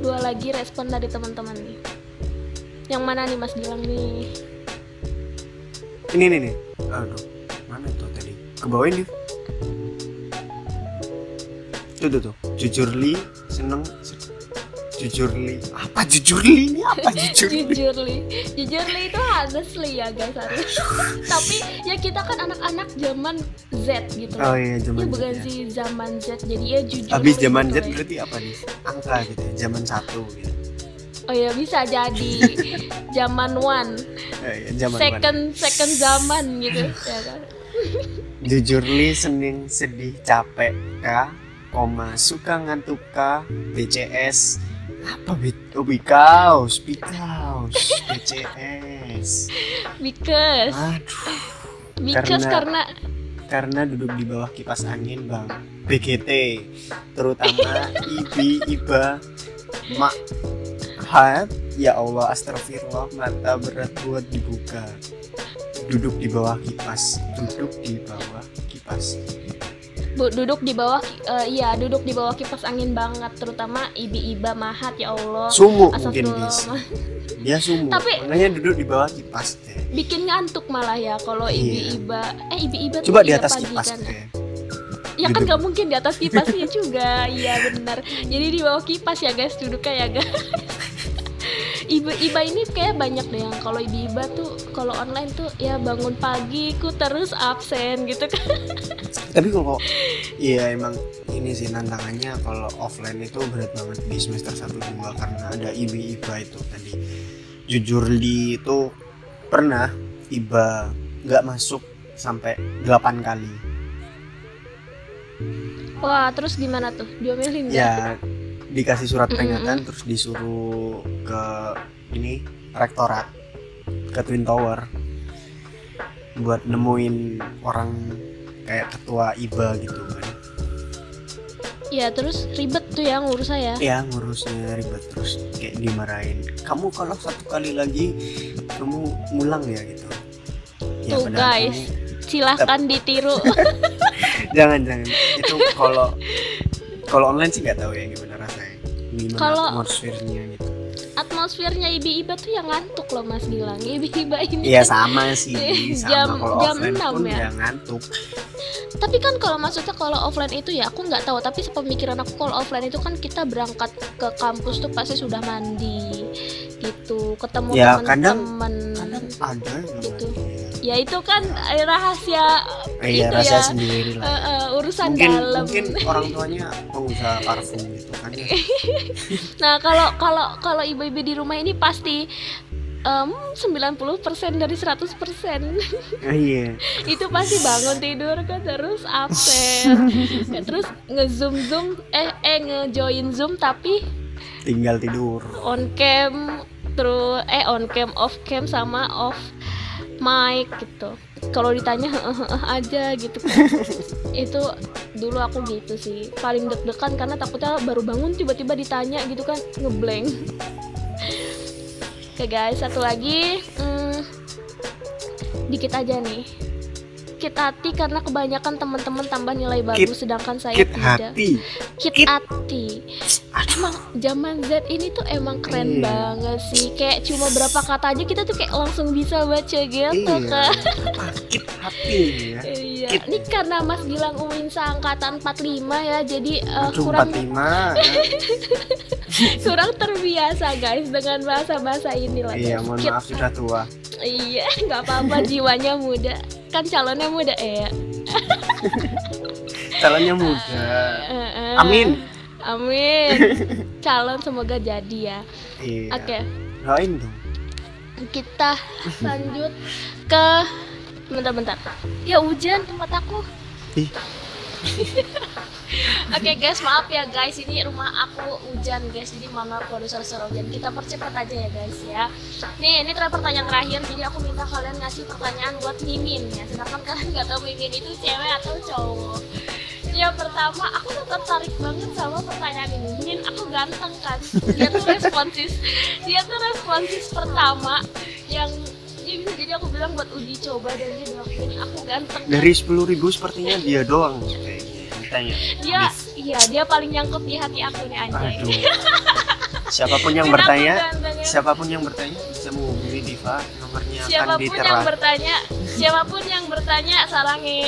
Dua lagi respon dari teman-teman. Nih yang mana nih Mas Gilang nih? Ini nih nih aduh mana tuh tadi? Ke bawah ini. Tuh tuh tuh. Jujur li seneng jujur li. Apa jujur li? Ini apa jujur li? Jujur li. Jujur li itu honestly ya guys harus tapi ya kita kan anak-anak zaman Z gitu oh iya Ya zaman bukan Z ya. sih zaman Z. Jadi ya jujur habis zaman gitu Z ya. berarti apa nih? Angka gitu ya zaman satu gitu. Oh ya bisa jadi. Zaman one, eh, iya, zaman second second zaman gitu. Ya kan. jujur li seneng sedih capek ka koma suka ngantuk ka BCS apa bit oh bikaus bikaus BCS Because aduh. Because karena- karena karena duduk di bawah kipas angin bang. BGT terutama ibi iba mak hat ya Allah astagfirullah mata berat buat dibuka. Duduk di bawah kipas duduk di bawah kipas bu, duduk di bawah eh, iya duduk di bawah kipas angin banget terutama ibi iba mahat ya Allah. sumu mungkin guys dia sumu Tapi- makanya duduk di bawah kipas deh Bikin ngantuk malah ya kalau Iya. ibi iba eh ibi iba tuh coba di iya atas pagi kipas kan. deh Ya kan nggak mungkin di atas kipasnya juga. Iya benar. Jadi di bawah kipas ya guys duduknya ya guys. Iba Iba ini kayak banyak deh yang kalau Ibu Iba tuh kalau online tuh ya bangun pagi ku terus absen gitu kan. tapi kalau iya emang ini sih tantangannya kalau offline itu berat banget di semester 1 2 karena ada ibi iba itu tadi jujur di itu pernah iba nggak masuk sampai 8 kali Wah, terus gimana tuh? Diomelin ya dikasih surat peringatan terus disuruh ke ini rektorat ke Twin Tower buat nemuin orang kayak ketua IBA gitu kan Ya, terus ribet tuh ya ngurus saya. ya ngurusnya ribet terus kayak dimarahin kamu kalau satu kali lagi kamu ngulang ya gitu ya Tuh, guys. ini- Silahkan ditiru. jangan jangan itu kalau kalau online sih nggak tahu ya gimana gimana Kalau- atmosfernya gitu Atmosfernya Ibi Iba tuh yang ngantuk loh Mas Gilang. Ibi Iba ini. Iya sama sih sama Jam- kalau jam offline 6 pun ya? ya ngantuk Tapi kan kalau maksudnya kalau offline itu ya aku nggak tahu. Tapi sepemikiran aku kalau offline itu kan kita berangkat ke kampus tuh pasti sudah mandi gitu, ketemu Ya, kadang- teman-teman. kadang ada yang Gitu. Ya itu kan eh, rahasia iya itu rahasia ya. sendiri lah. eh, urusan mungkin dalam. mungkin orang tuanya pengusaha parfum gitu kan ya. Nah, kalau kalau kalau ibu-ibu di rumah ini pasti em, 90% dari 100% Ah, iya. Itu pasti bangun tidur kan terus absen Ya, terus nge-zoom zoom eh eh nge-join zoom tapi tinggal tidur. on cam terus eh on cam off cam sama off mic gitu. Kalau ditanya aja gitu. Kan itu dulu aku gitu sih. Paling deg-degan karena takutnya baru bangun tiba-tiba ditanya gitu kan ngeblank. Oke guys satu lagi. Hmm, dikit aja nih kit hati karena kebanyakan teman-teman tambah nilai bagus sedangkan saya kit tidak. hati. Kit Kit. hati. Emang zaman Z ini tuh emang keren Iya. banget sih. Kayak cuma berapa kata aja kita tuh kayak langsung bisa baca gitu iya kan kit hati ya. Iya Kit. ini karena Mas Gilang Uwin seangkatan 45 ya jadi eh, Aduh, kurang 45 ya. kurang terbiasa guys dengan bahasa-bahasa ini lah iya mohon Kit maaf sudah tua. Iya nggak apa-apa jiwanya muda kan calonnya muda eh calonnya muda. Amin. Amin. Calon semoga jadi ya. Iya. Oke. Doain dong. Kita lanjut ke bentar-bentar ya hujan tempat aku Ih. Oke guys, maaf ya guys, ini rumah aku hujan guys, jadi maaf kalau suara-suara hujan. Kita percepat aja ya guys ya. Nih, ini terakhir pertanyaan terakhir, jadi aku minta kalian ngasih pertanyaan buat Mimin ya. Sedangkan kalian nggak tahu Mimin itu cewek atau cowok. Yang pertama, aku tuh tertarik banget sama pertanyaan ini. Min, aku ganteng kan? Dia tuh responsis, dia tuh responsis pertama yang ya bisa jadi aku bilang buat uji coba dan dia bilang aku ganteng. Dari sepuluh ribu sepertinya dia doang. Kayaknya dia iya dia paling nyangkut di hati aku nih anjay. Aduh. Siapa pun yang bertanya ya. siapa pun yang bertanya bisa menghubungi Diva nomornya akan siapa pun ditera yang bertanya siapa pun yang bertanya sarangi.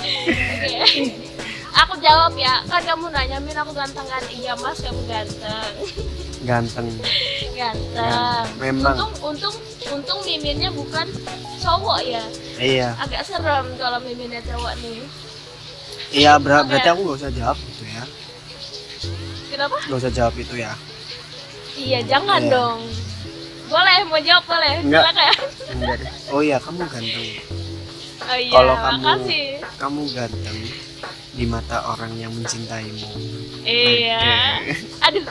Oke. aku jawab ya. Kan kamu nanya min aku ganteng kan? Iya mas kamu ganteng ganteng. Ganteng. Memang. Untung untung untung miminnya bukan cowok ya. Iya. Agak serem kalau miminnya cowok nih. Iya ber- Oke. berarti aku nggak usah jawab itu ya. Kenapa? Nggak usah jawab itu ya. Iya jangan Iya. dong. Boleh mau jawab boleh. Enggak. enggak oh iya kamu ganteng. Oh iya Kalau kamu- makasih. kamu ganteng di mata orang yang mencintaimu. Iya. Oke. aduh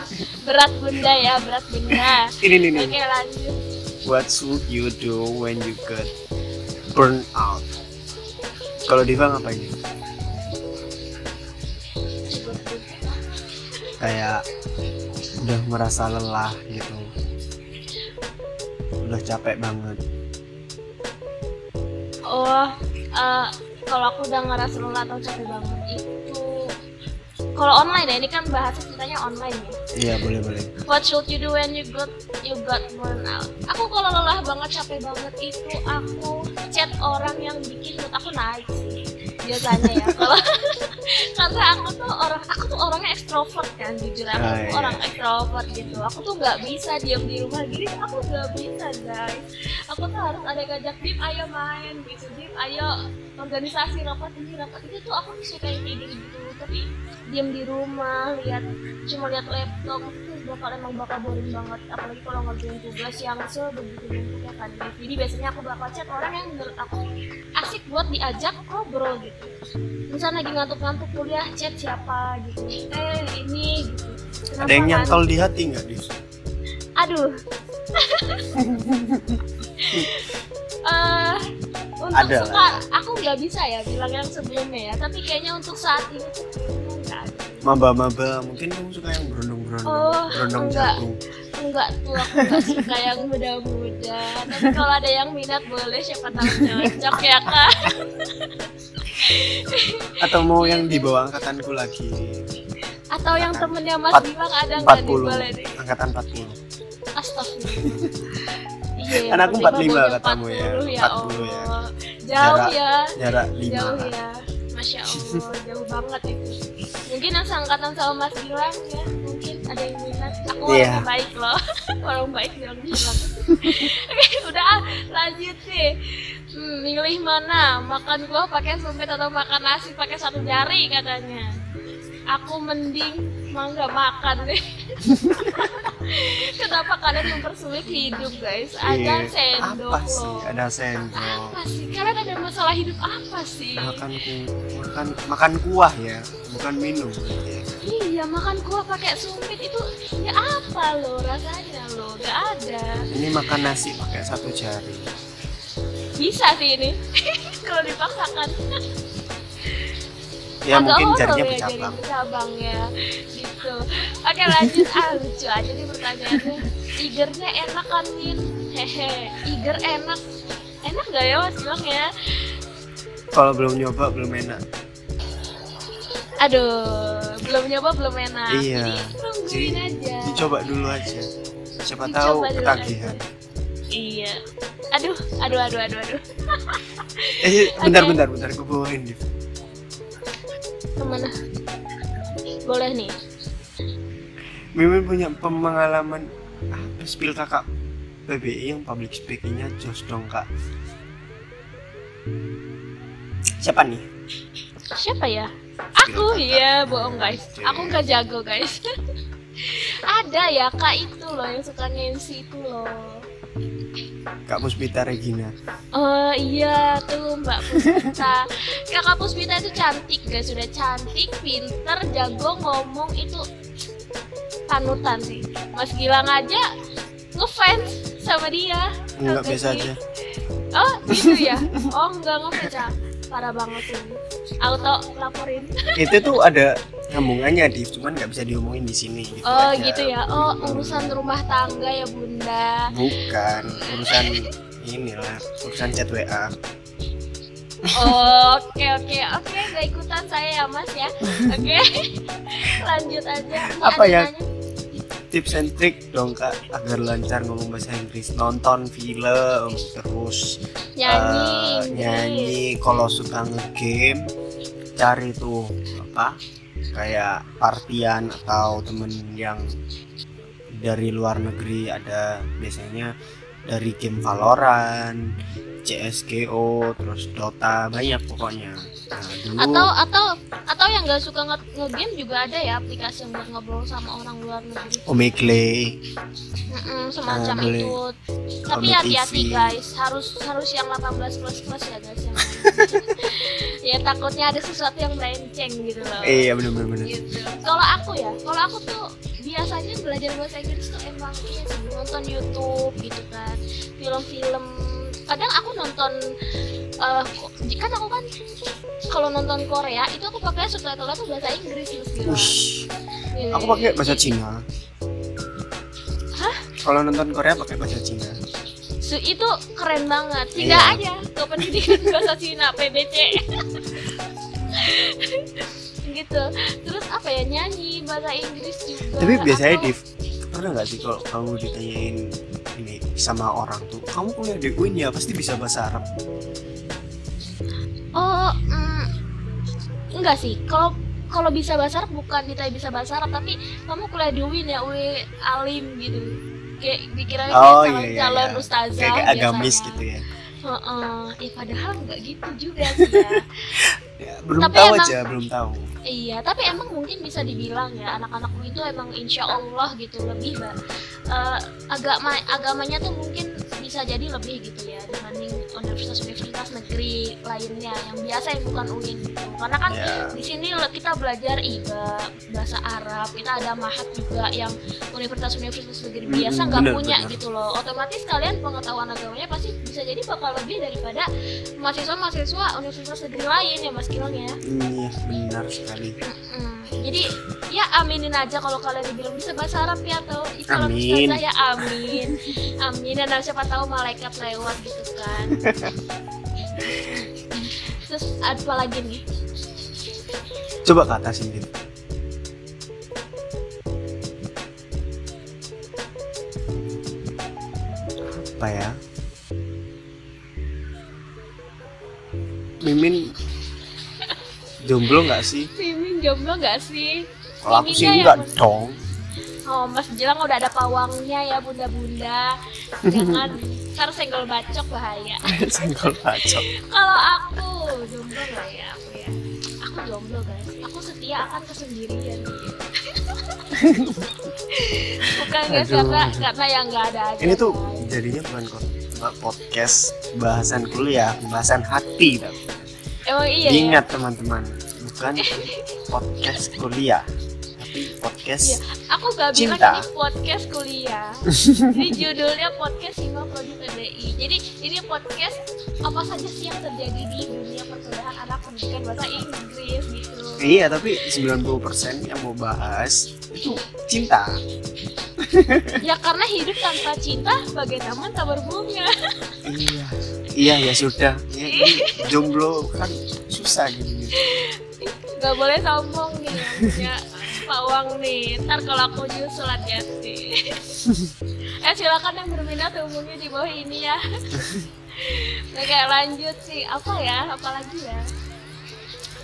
berat bunda ya berat bunda. Ini nih oke lanjut. What should you do when you get burn out? Kalau Diva ngapain? Kayak udah merasa lelah gitu. Udah capek banget. Oh eh, kalau aku udah ngerasa lelah atau capek banget itu kalau online ya ini kan bahasa ceritanya online ya. Iya boleh boleh. What should you do when you got you got burn out? Aku kalau lelah banget, capek banget itu aku chat orang yang bikin mood aku naik sih biasanya ya. Kalau karena aku tuh orang aku tuh orangnya ekstrovert kan jujur aku Ah, tuh iya. orang ekstrovert gitu. Aku tuh nggak bisa diam di rumah gini. Aku nggak bisa guys. Aku tuh harus ada ngajak Dim ayo main gitu. Dim ayo organisasi rapat ini rapat itu tuh aku suka yang kayak gitu. Tapi diam di rumah lihat cuma lihat laptop bakal emang bakal boring banget apalagi kalau ngerjain tugas yang sebegitu numpuknya kan. Jadi biasanya aku bakal chat orang yang menurut aku asik buat diajak ngobrol gitu. Misalnya lagi ngantuk-ngantuk kuliah chat siapa gitu. Eh ini gitu. Kenapa ada yang kan? nyantol di hati nggak Div? aduh. Eh, untuk Ada suka aku nggak bisa ya bilang yang sebelumnya ya. Tapi kayaknya untuk saat ini maba-maba mungkin kamu suka yang berondong-berondong Oh, berondong enggak. jagung. Enggak tuh aku nggak suka yang muda-muda. Tapi kalau ada yang minat boleh siapa tahu cocok ya kak. Atau mau yang di bawah angkatanku lagi? Atau yang temennya Mas Bilang ada nggak nih? 40 boleh deh. Angkatan 40 Astagfirullah. Iya aku 45 Mas Bima baunya katamu ya. 40 ya 40 ya. Jauh Jarak- ya. jarak 5 jauh ya. Masya Allah jauh banget itu mungkin yang seangkatan sama Mas Gilang ya. Mungkin ada yang minat. Aku Iya. orang baik loh. Orang baik bilang bilang oke udah ah, lanjut sih. Hmm, milih mana? Makan buah pakai sumpit atau makan nasi pakai satu jari katanya. Aku mending mangga makan deh kenapa kalian mempersulit hidup guys? Ada Iya. sendok apa sih? loh. Ada sendok. Apa sih? Kalian ada masalah hidup apa sih? Makan ku- makan makan kuah ya bukan minum. Ya. Iya makan kuah pakai sumpit itu ya apa lo rasanya lo gak ada. Ini makan nasi pakai satu jari. Bisa sih ini. Kalau dipaksakan ya Agak mungkin jarinya ya bercabang jadi bercabang ya. Gitu. Oke lanjut. Ah lucu aja nih pertanyaannya. Igernya enak kan Min? Hehe iger enak. Enak gak ya mas bilang ya? Kalau belum nyoba belum enak. Aduh belum nyoba belum enak. Iya. jadi aja. dicoba dulu aja. Siapa Dicoba tahu ketagihan. aja. iya. Aduh aduh aduh aduh aduh. Eh bentar Oke. bentar bentar. Gue bawain. Ke mana boleh nih. Mimin punya pengalaman apa spill kakak PBI yang public speakingnya jos dong kak. Siapa nih? Siapa ya? Aku? iya bohong guys. Aku nggak jago guys. Ada ya kak itu loh yang suka ngensi itu loh kak Puspita Regina? Oh iya tuh Mbak Puspita. Kakak Puspita itu cantik guys. Sudah cantik, pinter, jago ngomong. Itu panutan sih. Mas Gilang aja ngefans sama dia. Enggak biasa aja. Oh gitu ya? Oh enggak ngefans. ya Parah banget sih Auto laporin. Itu tuh ada nyambungannya Div. Cuman nggak bisa diomongin di sini gitu Oh aja. gitu ya. Oh urusan rumah tangga ya bunda. Bukan urusan ini lah urusan chat WA Oke oke. Oke gak ikutan saya ya mas ya. Oke. Lanjut aja. Ini Apa ya? nanya. Tips and trick dong kak agar lancar ngomong bahasa Inggris. Nonton film terus Nyanyi Inggris. nyanyi. Kalau suka ngegame cari tuh apa kayak partian atau temen yang dari luar negeri. Ada biasanya dari game Valorant CSGO terus Dota banyak pokoknya. Nah, dulu atau atau atau yang nggak suka nge- nge-game juga ada ya aplikasi yang buat ngobrol sama orang luar negeri. Omegle Mm-mm, semacam Ah, boleh. itu tapi hati-hati guys. Harus harus yang 18 plus plus ya guys yang ya takutnya ada sesuatu yang melenceng gitu loh. Iya bener-bener bener. gitu. Kalau aku ya kalau aku tuh biasanya belajar bahasa Inggris tuh emang iya sih nonton YouTube gitu kan film-film. Kadang aku nonton eh kan aku kan kalau nonton Korea itu aku pakai subtitle tuh bahasa Inggris terus gitu Iya, aku pakai bahasa Cina. Hah? kalau nonton Korea pakai bahasa Cina. Su- itu keren banget. Tidak Iya. aja ke pendidikan bahasa Cina PBC gitu terus apa ya nyanyi bahasa Inggris juga tapi biasanya Atau- Div pernah nggak sih kalau kamu ditanyain ini sama orang tuh kamu kuliah di UIN ya pasti bisa bahasa Arab Oh, mm, enggak sih. Kalau kalau bisa bahasa Arab bukan ditanya bisa bahasa Arab, tapi kamu kuliah di UIN ya, UI alim gitu. Kayak dikira Oh, calon, iya, iya, calon iya. ustazah kayak, kayak agamis biasanya. gitu ya Heeh. Ya padahal enggak gitu juga sih ya. Ya, belum Tapi tahu emang- aja belum tahu iya, tapi emang mungkin bisa dibilang ya anak-anakmu itu emang insya Allah gitu lebih mbak. Eh, agama agamanya tuh mungkin bisa jadi lebih gitu ya dibanding universitas-universitas negeri lainnya yang biasa yang bukan UIN gitu. Karena kan ya di sini kita belajar IBA bahasa Arab kita ada mahat juga yang universitas-universitas negeri Mm, biasa nggak punya bener. gitu loh otomatis kalian pengetahuan agamanya pasti bisa jadi bakal lebih daripada mahasiswa-mahasiswa universitas negeri lain ya mas Kilong ya iya benar sekali Mm-mm. jadi ya aminin aja kalau kalian dibilang bisa bahasa Arab ya atau calon Amin. ya amin amin dan siapa tahu malaikat lewat gitu kan terus apa lagi nih? Coba ke atas ini. Apa ya? Mimin. Jomblo nggak sih? Mimin jomblo gak sih? kalau aku sih enggak yang- dong. Oh, Mas Jelang udah ada pawangnya ya, bunda-bunda. Jangan, ntar senggol bacok bahaya. senggol bacok Kalau aku jomblo gak ya aku ya? Aku jomblo guys. Aku setia akan kesendirian. Bukan guys karena karena yang nggak ada aja. ini tuh jadinya bukan kok bukan podcast bahasan kuliah bahasan hati tapi Emang iya. ya? ingat teman-teman bukan podcast kuliah tapi podcast Iya. Aku gak bilang Cinta. ini podcast kuliah. ini judulnya podcast Hima Prodi PBI. Jadi ini podcast apa saja sih yang terjadi di dunia perkuliahan anak pendidikan bahasa Inggris gitu. Iya, tapi 90% yang mau bahas itu cinta. Ya karena hidup tanpa cinta bagai taman tak berbunga. Iya. Iya, ya sudah. Ya, jomblo kan susah gitu. Gak boleh sombong nih yang punya pawang nih. Ntar kalau aku nyusul hati-hati. eh silakan yang berminat hubungi di bawah ini ya. Oke lanjut sih apa ya? Apalagi ya?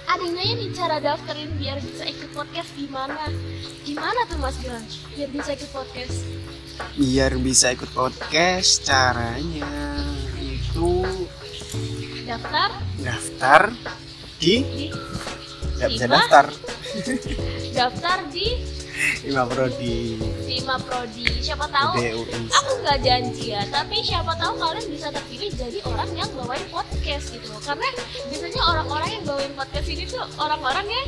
Ada yang nanya nih cara daftarin biar bisa ikut podcast gimana? Gimana tuh Mas Gilang? Biar bisa ikut podcast? Biar bisa ikut podcast caranya itu Daftar daftar di di nggak bisa daftar. Daftar di lima prodi. Sima Prodi. Siapa tahu? Aku nggak janji ya tapi siapa tahu kalian bisa terpilih jadi orang yang bawain podcast gitu karena biasanya orang-orang yang bawain podcast ini tuh orang-orang yang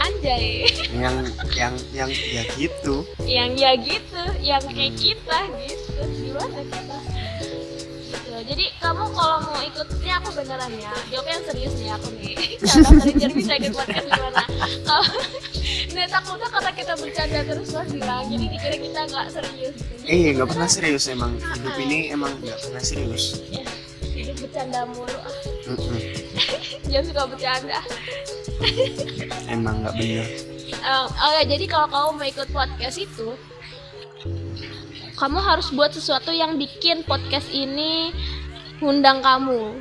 anjay. Yang yang yang ya gitu. Yang ya gitu yang kayak kita gitu. Gimana kita. Jadi kamu kalau mau ikut ini aku beneran ya jawabnya yang serius nih aku nih. Cara kerja bisa ikut podcast gimana? Kalau nah takutnya karena kita bercanda terus mas bilang jadi dikira kita nggak serius. Eh nggak pernah serius emang. Hidup ini emang nggak pernah serius. Ya hidup bercanda mulu. Ah. Mm-mm. jangan suka bercanda. Emang nggak bener. Eh, oke jadi kalau kamu mau ikut podcast itu kamu harus buat sesuatu yang bikin podcast ini undang kamu.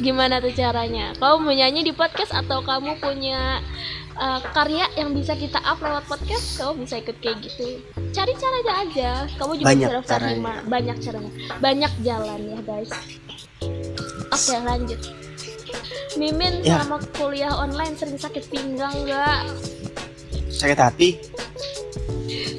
Gimana tuh caranya? Kamu mau nyanyi di podcast atau kamu punya eh, karya yang bisa kita up lewat podcast? Kamu bisa ikut kayak gitu. Cari caranya aja. Kamu juga Banyak bisa daftar lima. banyak caranya. Banyak jalan ya guys. Oke lanjut. Mimin Ya. selama kuliah online sering sakit pinggang nggak? sakit hati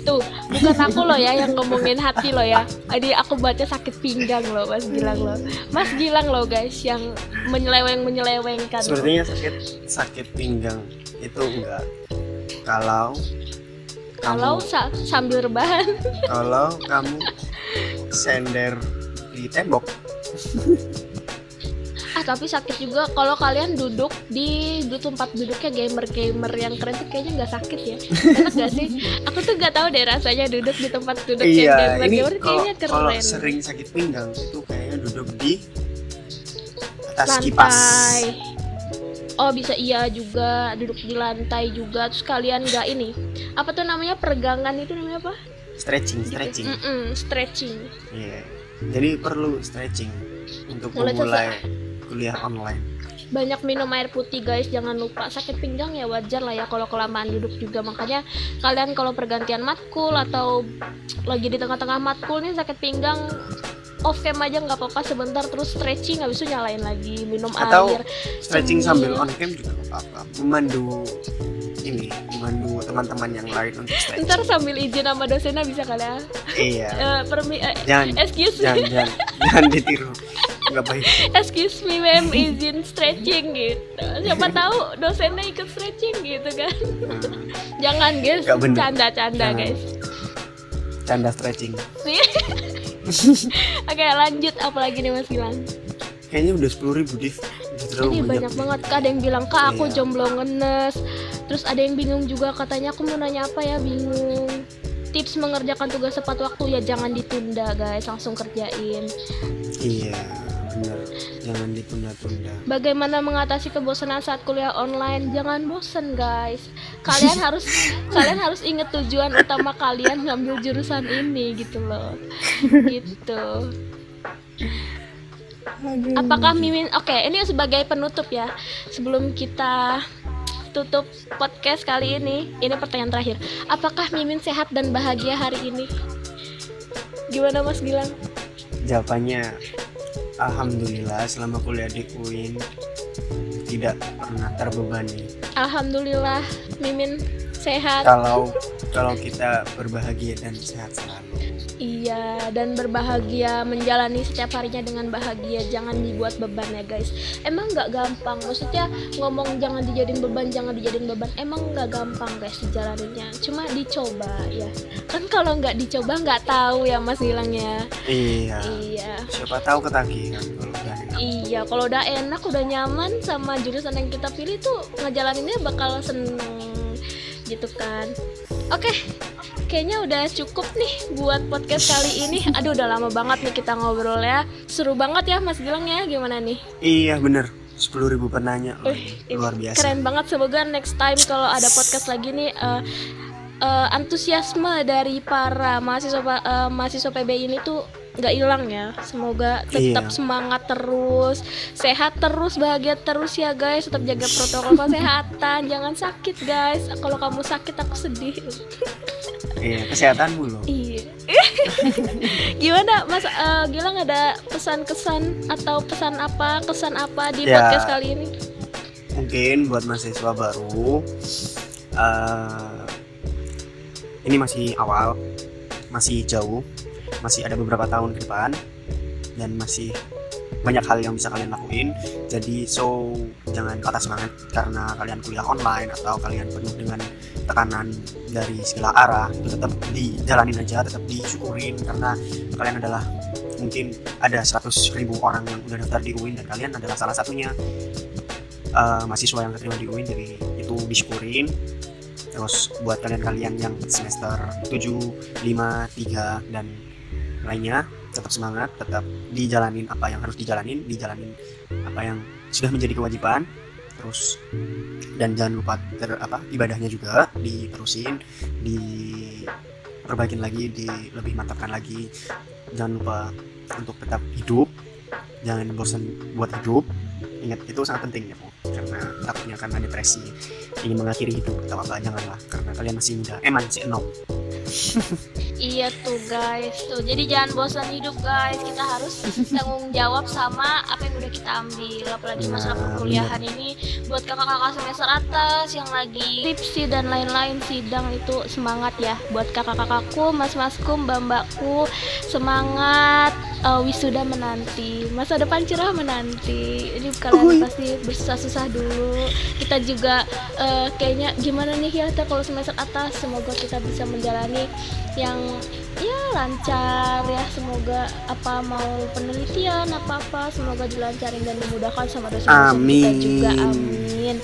Tuh, bukan aku loh ya yang ngomongin hati loh ya. Jadi aku baca sakit pinggang loh, Mas Gilang loh. Mas Gilang loh guys yang menyeleweng menyelewengkan. sepertinya sakit sakit pinggang itu enggak kalau Kalau kamu sa- sambil rebahan, kalau kamu sender di tembok ah tapi sakit juga kalau kalian duduk di di tempat duduknya gamer gamer yang keren tuh kayaknya nggak sakit ya. Enak gak sih? Aku tuh nggak tahu deh rasanya duduk di tempat duduk yang iya gamer ini gamer kalau kayaknya kalau keren. sering sakit pinggang itu kayaknya duduk di atas kipas lantai. Oh bisa iya juga duduk di lantai juga terus kalian nggak ini apa tuh namanya peregangan itu namanya apa? stretching stretching Mm-mm, stretching. Iya. jadi perlu stretching untuk Mulai memulai kuliah online. Banyak minum air putih guys. Jangan lupa sakit pinggang ya wajar lah ya kalau kelamaan duduk juga. Makanya kalian kalau pergantian matkul atau lagi di tengah-tengah matkul nih sakit pinggang off cam aja nggak apa-apa. Sebentar terus stretching habis itu nyalain lagi. Minum Atau air stretching Sambil- sambil on cam juga nggak apa-apa. Memandu ini memandu teman-teman yang lain untuk stretching. Ntar sambil izin sama dosennya bisa kali ya? Iya. Eh, permi eh, jangan excuse jangan jangan. Jangan ditiru nggak baik. Excuse me ma'am izin stretching gitu. Siapa tahu dosennya ikut stretching gitu kan. Hmm, jangan guys. Canda-canda guys. Canda stretching. Oke lanjut. Apalagi nih mas Gilang? Kayaknya udah sepuluh ribu div. Terlalu ini banyak banget. Kak ada yang bilang kak aku Iya. jomblo ngenes. Terus ada yang bingung juga. Katanya aku mau nanya apa ya? Bingung. Tips mengerjakan tugas tepat waktu ya jangan ditunda guys. Langsung kerjain. Iya jangan ditunda-tunda Bagaimana mengatasi kebosanan saat kuliah online? Jangan bosen guys. Kalian harus kalian harus ingat tujuan utama kalian ngambil jurusan ini gitu loh. Gitu. Apakah Mimin Oke, ini sebagai penutup ya. Sebelum kita tutup podcast kali ini, ini pertanyaan terakhir. Apakah Mimin sehat dan bahagia hari ini? Gimana Mas Gilang? jawabannya alhamdulillah selama kuliah di UIN tidak pernah terbebani Alhamdulillah Mimin sehat. kalau kalau kita berbahagia dan sehat selalu Iya, dan berbahagia menjalani setiap harinya dengan bahagia. Jangan dibuat beban ya guys. Emang nggak gampang. Maksudnya ngomong jangan dijadiin beban, jangan dijadiin beban. Emang nggak gampang guys dijalaninnya. Cuma dicoba ya. Kan kalau nggak dicoba nggak tahu ya Mas bilangnya. iya Iya. siapa tahu ketagihan kalau udah enak Iya, kalau udah enak, udah nyaman sama jurusan yang kita pilih tuh ngejalaninnya bakal seneng gitu kan. Oke, kayaknya udah cukup nih buat podcast kali ini. Aduh, udah lama banget nih kita ngobrol ya. Seru banget ya Mas Gilang ya, gimana nih? iya bener sepuluh ribu penanya ini luar biasa Keren banget semoga next time kalau ada podcast lagi nih eh, eh, antusiasme dari para mahasiswa eh, mahasiswa PB ini tuh nggak hilang ya. Semoga tetap Iya. semangat terus, sehat terus, bahagia terus ya guys. Tetap jaga protokol kesehatan, jangan sakit guys. Kalau kamu sakit aku sedih. iya kesehatanmu loh Iya. Gimana Mas eh, Gilang ada pesan-kesan atau pesan apa, kesan apa di Ya. podcast kali ini? mungkin buat mahasiswa baru eh, ini masih awal masih jauh masih ada beberapa tahun ke depan dan masih banyak hal yang bisa kalian lakuin. Jadi so jangan patah semangat karena kalian kuliah online atau kalian penuh dengan tekanan dari segala arah itu tetap dijalanin aja tetap disyukurin karena kalian adalah mungkin ada 100 ribu orang yang udah daftar di UIN dan kalian adalah salah satunya uh, mahasiswa yang keterima di UIN jadi itu disyukurin. Terus buat kalian-kalian yang semester 7, 5, 3 dan lainnya tetap semangat tetap dijalanin apa yang harus dijalanin dijalanin apa yang sudah menjadi kewajiban terus dan jangan lupa ter, apa ibadahnya juga diterusin di perbaikin lagi di lebih mantapkan lagi. Jangan lupa untuk tetap hidup jangan bosan buat hidup. Ingat itu sangat penting ya karena takutnya karena depresi ini mengakhiri hidup atau apa janganlah karena kalian masih muda. Eh masih nol Iya tuh guys tuh. Jadi jangan bosan hidup guys. Kita harus tanggung jawab sama apa yang udah kita ambil. Apalagi masa Nah, perkuliahan ini buat kakak-kakak semester atas yang lagi skripsi dan lain-lain sidang itu semangat ya. Buat kakak-kakakku mas-masku mbak-mbakku semangat uh, wisuda menanti masa depan cerah menanti. Ini kalian Uhuy. pasti bersusah-susah dulu. Kita juga uh, kayaknya gimana nih ya kalau semester atas? Semoga kita bisa menjalani yang ya lancar ya semoga apa mau penelitian apa apa semoga dilancarin dan dimudahkan sama dosen kita Amin. juga amin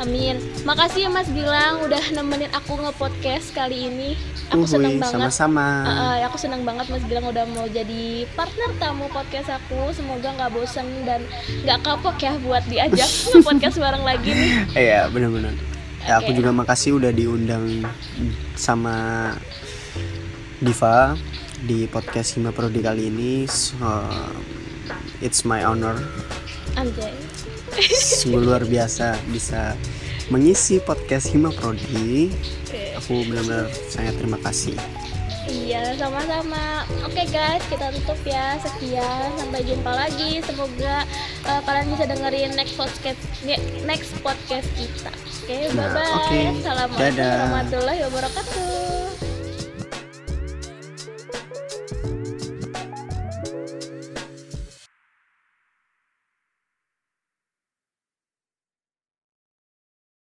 amin makasih ya Mas bilang udah nemenin aku nge-podcast kali ini aku seneng Uhuy, banget sama-sama Uh, uh, aku senang banget Mas bilang udah mau jadi partner tamu podcast aku. Semoga nggak bosen dan nggak kapok ya buat diajak podcast bareng lagi nih. Iya benar-benar. Ya aku Oke. juga makasih udah diundang sama Diva di podcast Hima Prodi kali ini. So, it's my honor. Anjay. Sungguh luar biasa bisa mengisi podcast Hima Prodi. Oke. Aku benar-benar sangat terima kasih. Iya, sama-sama. Oke guys, kita tutup ya. Sekian, sampai jumpa lagi. Semoga uh, kalian bisa dengerin next podcast next podcast kita. Oke, Nah, bye-bye. oke. Assalamualaikum Dadah. warahmatullahi wabarakatuh.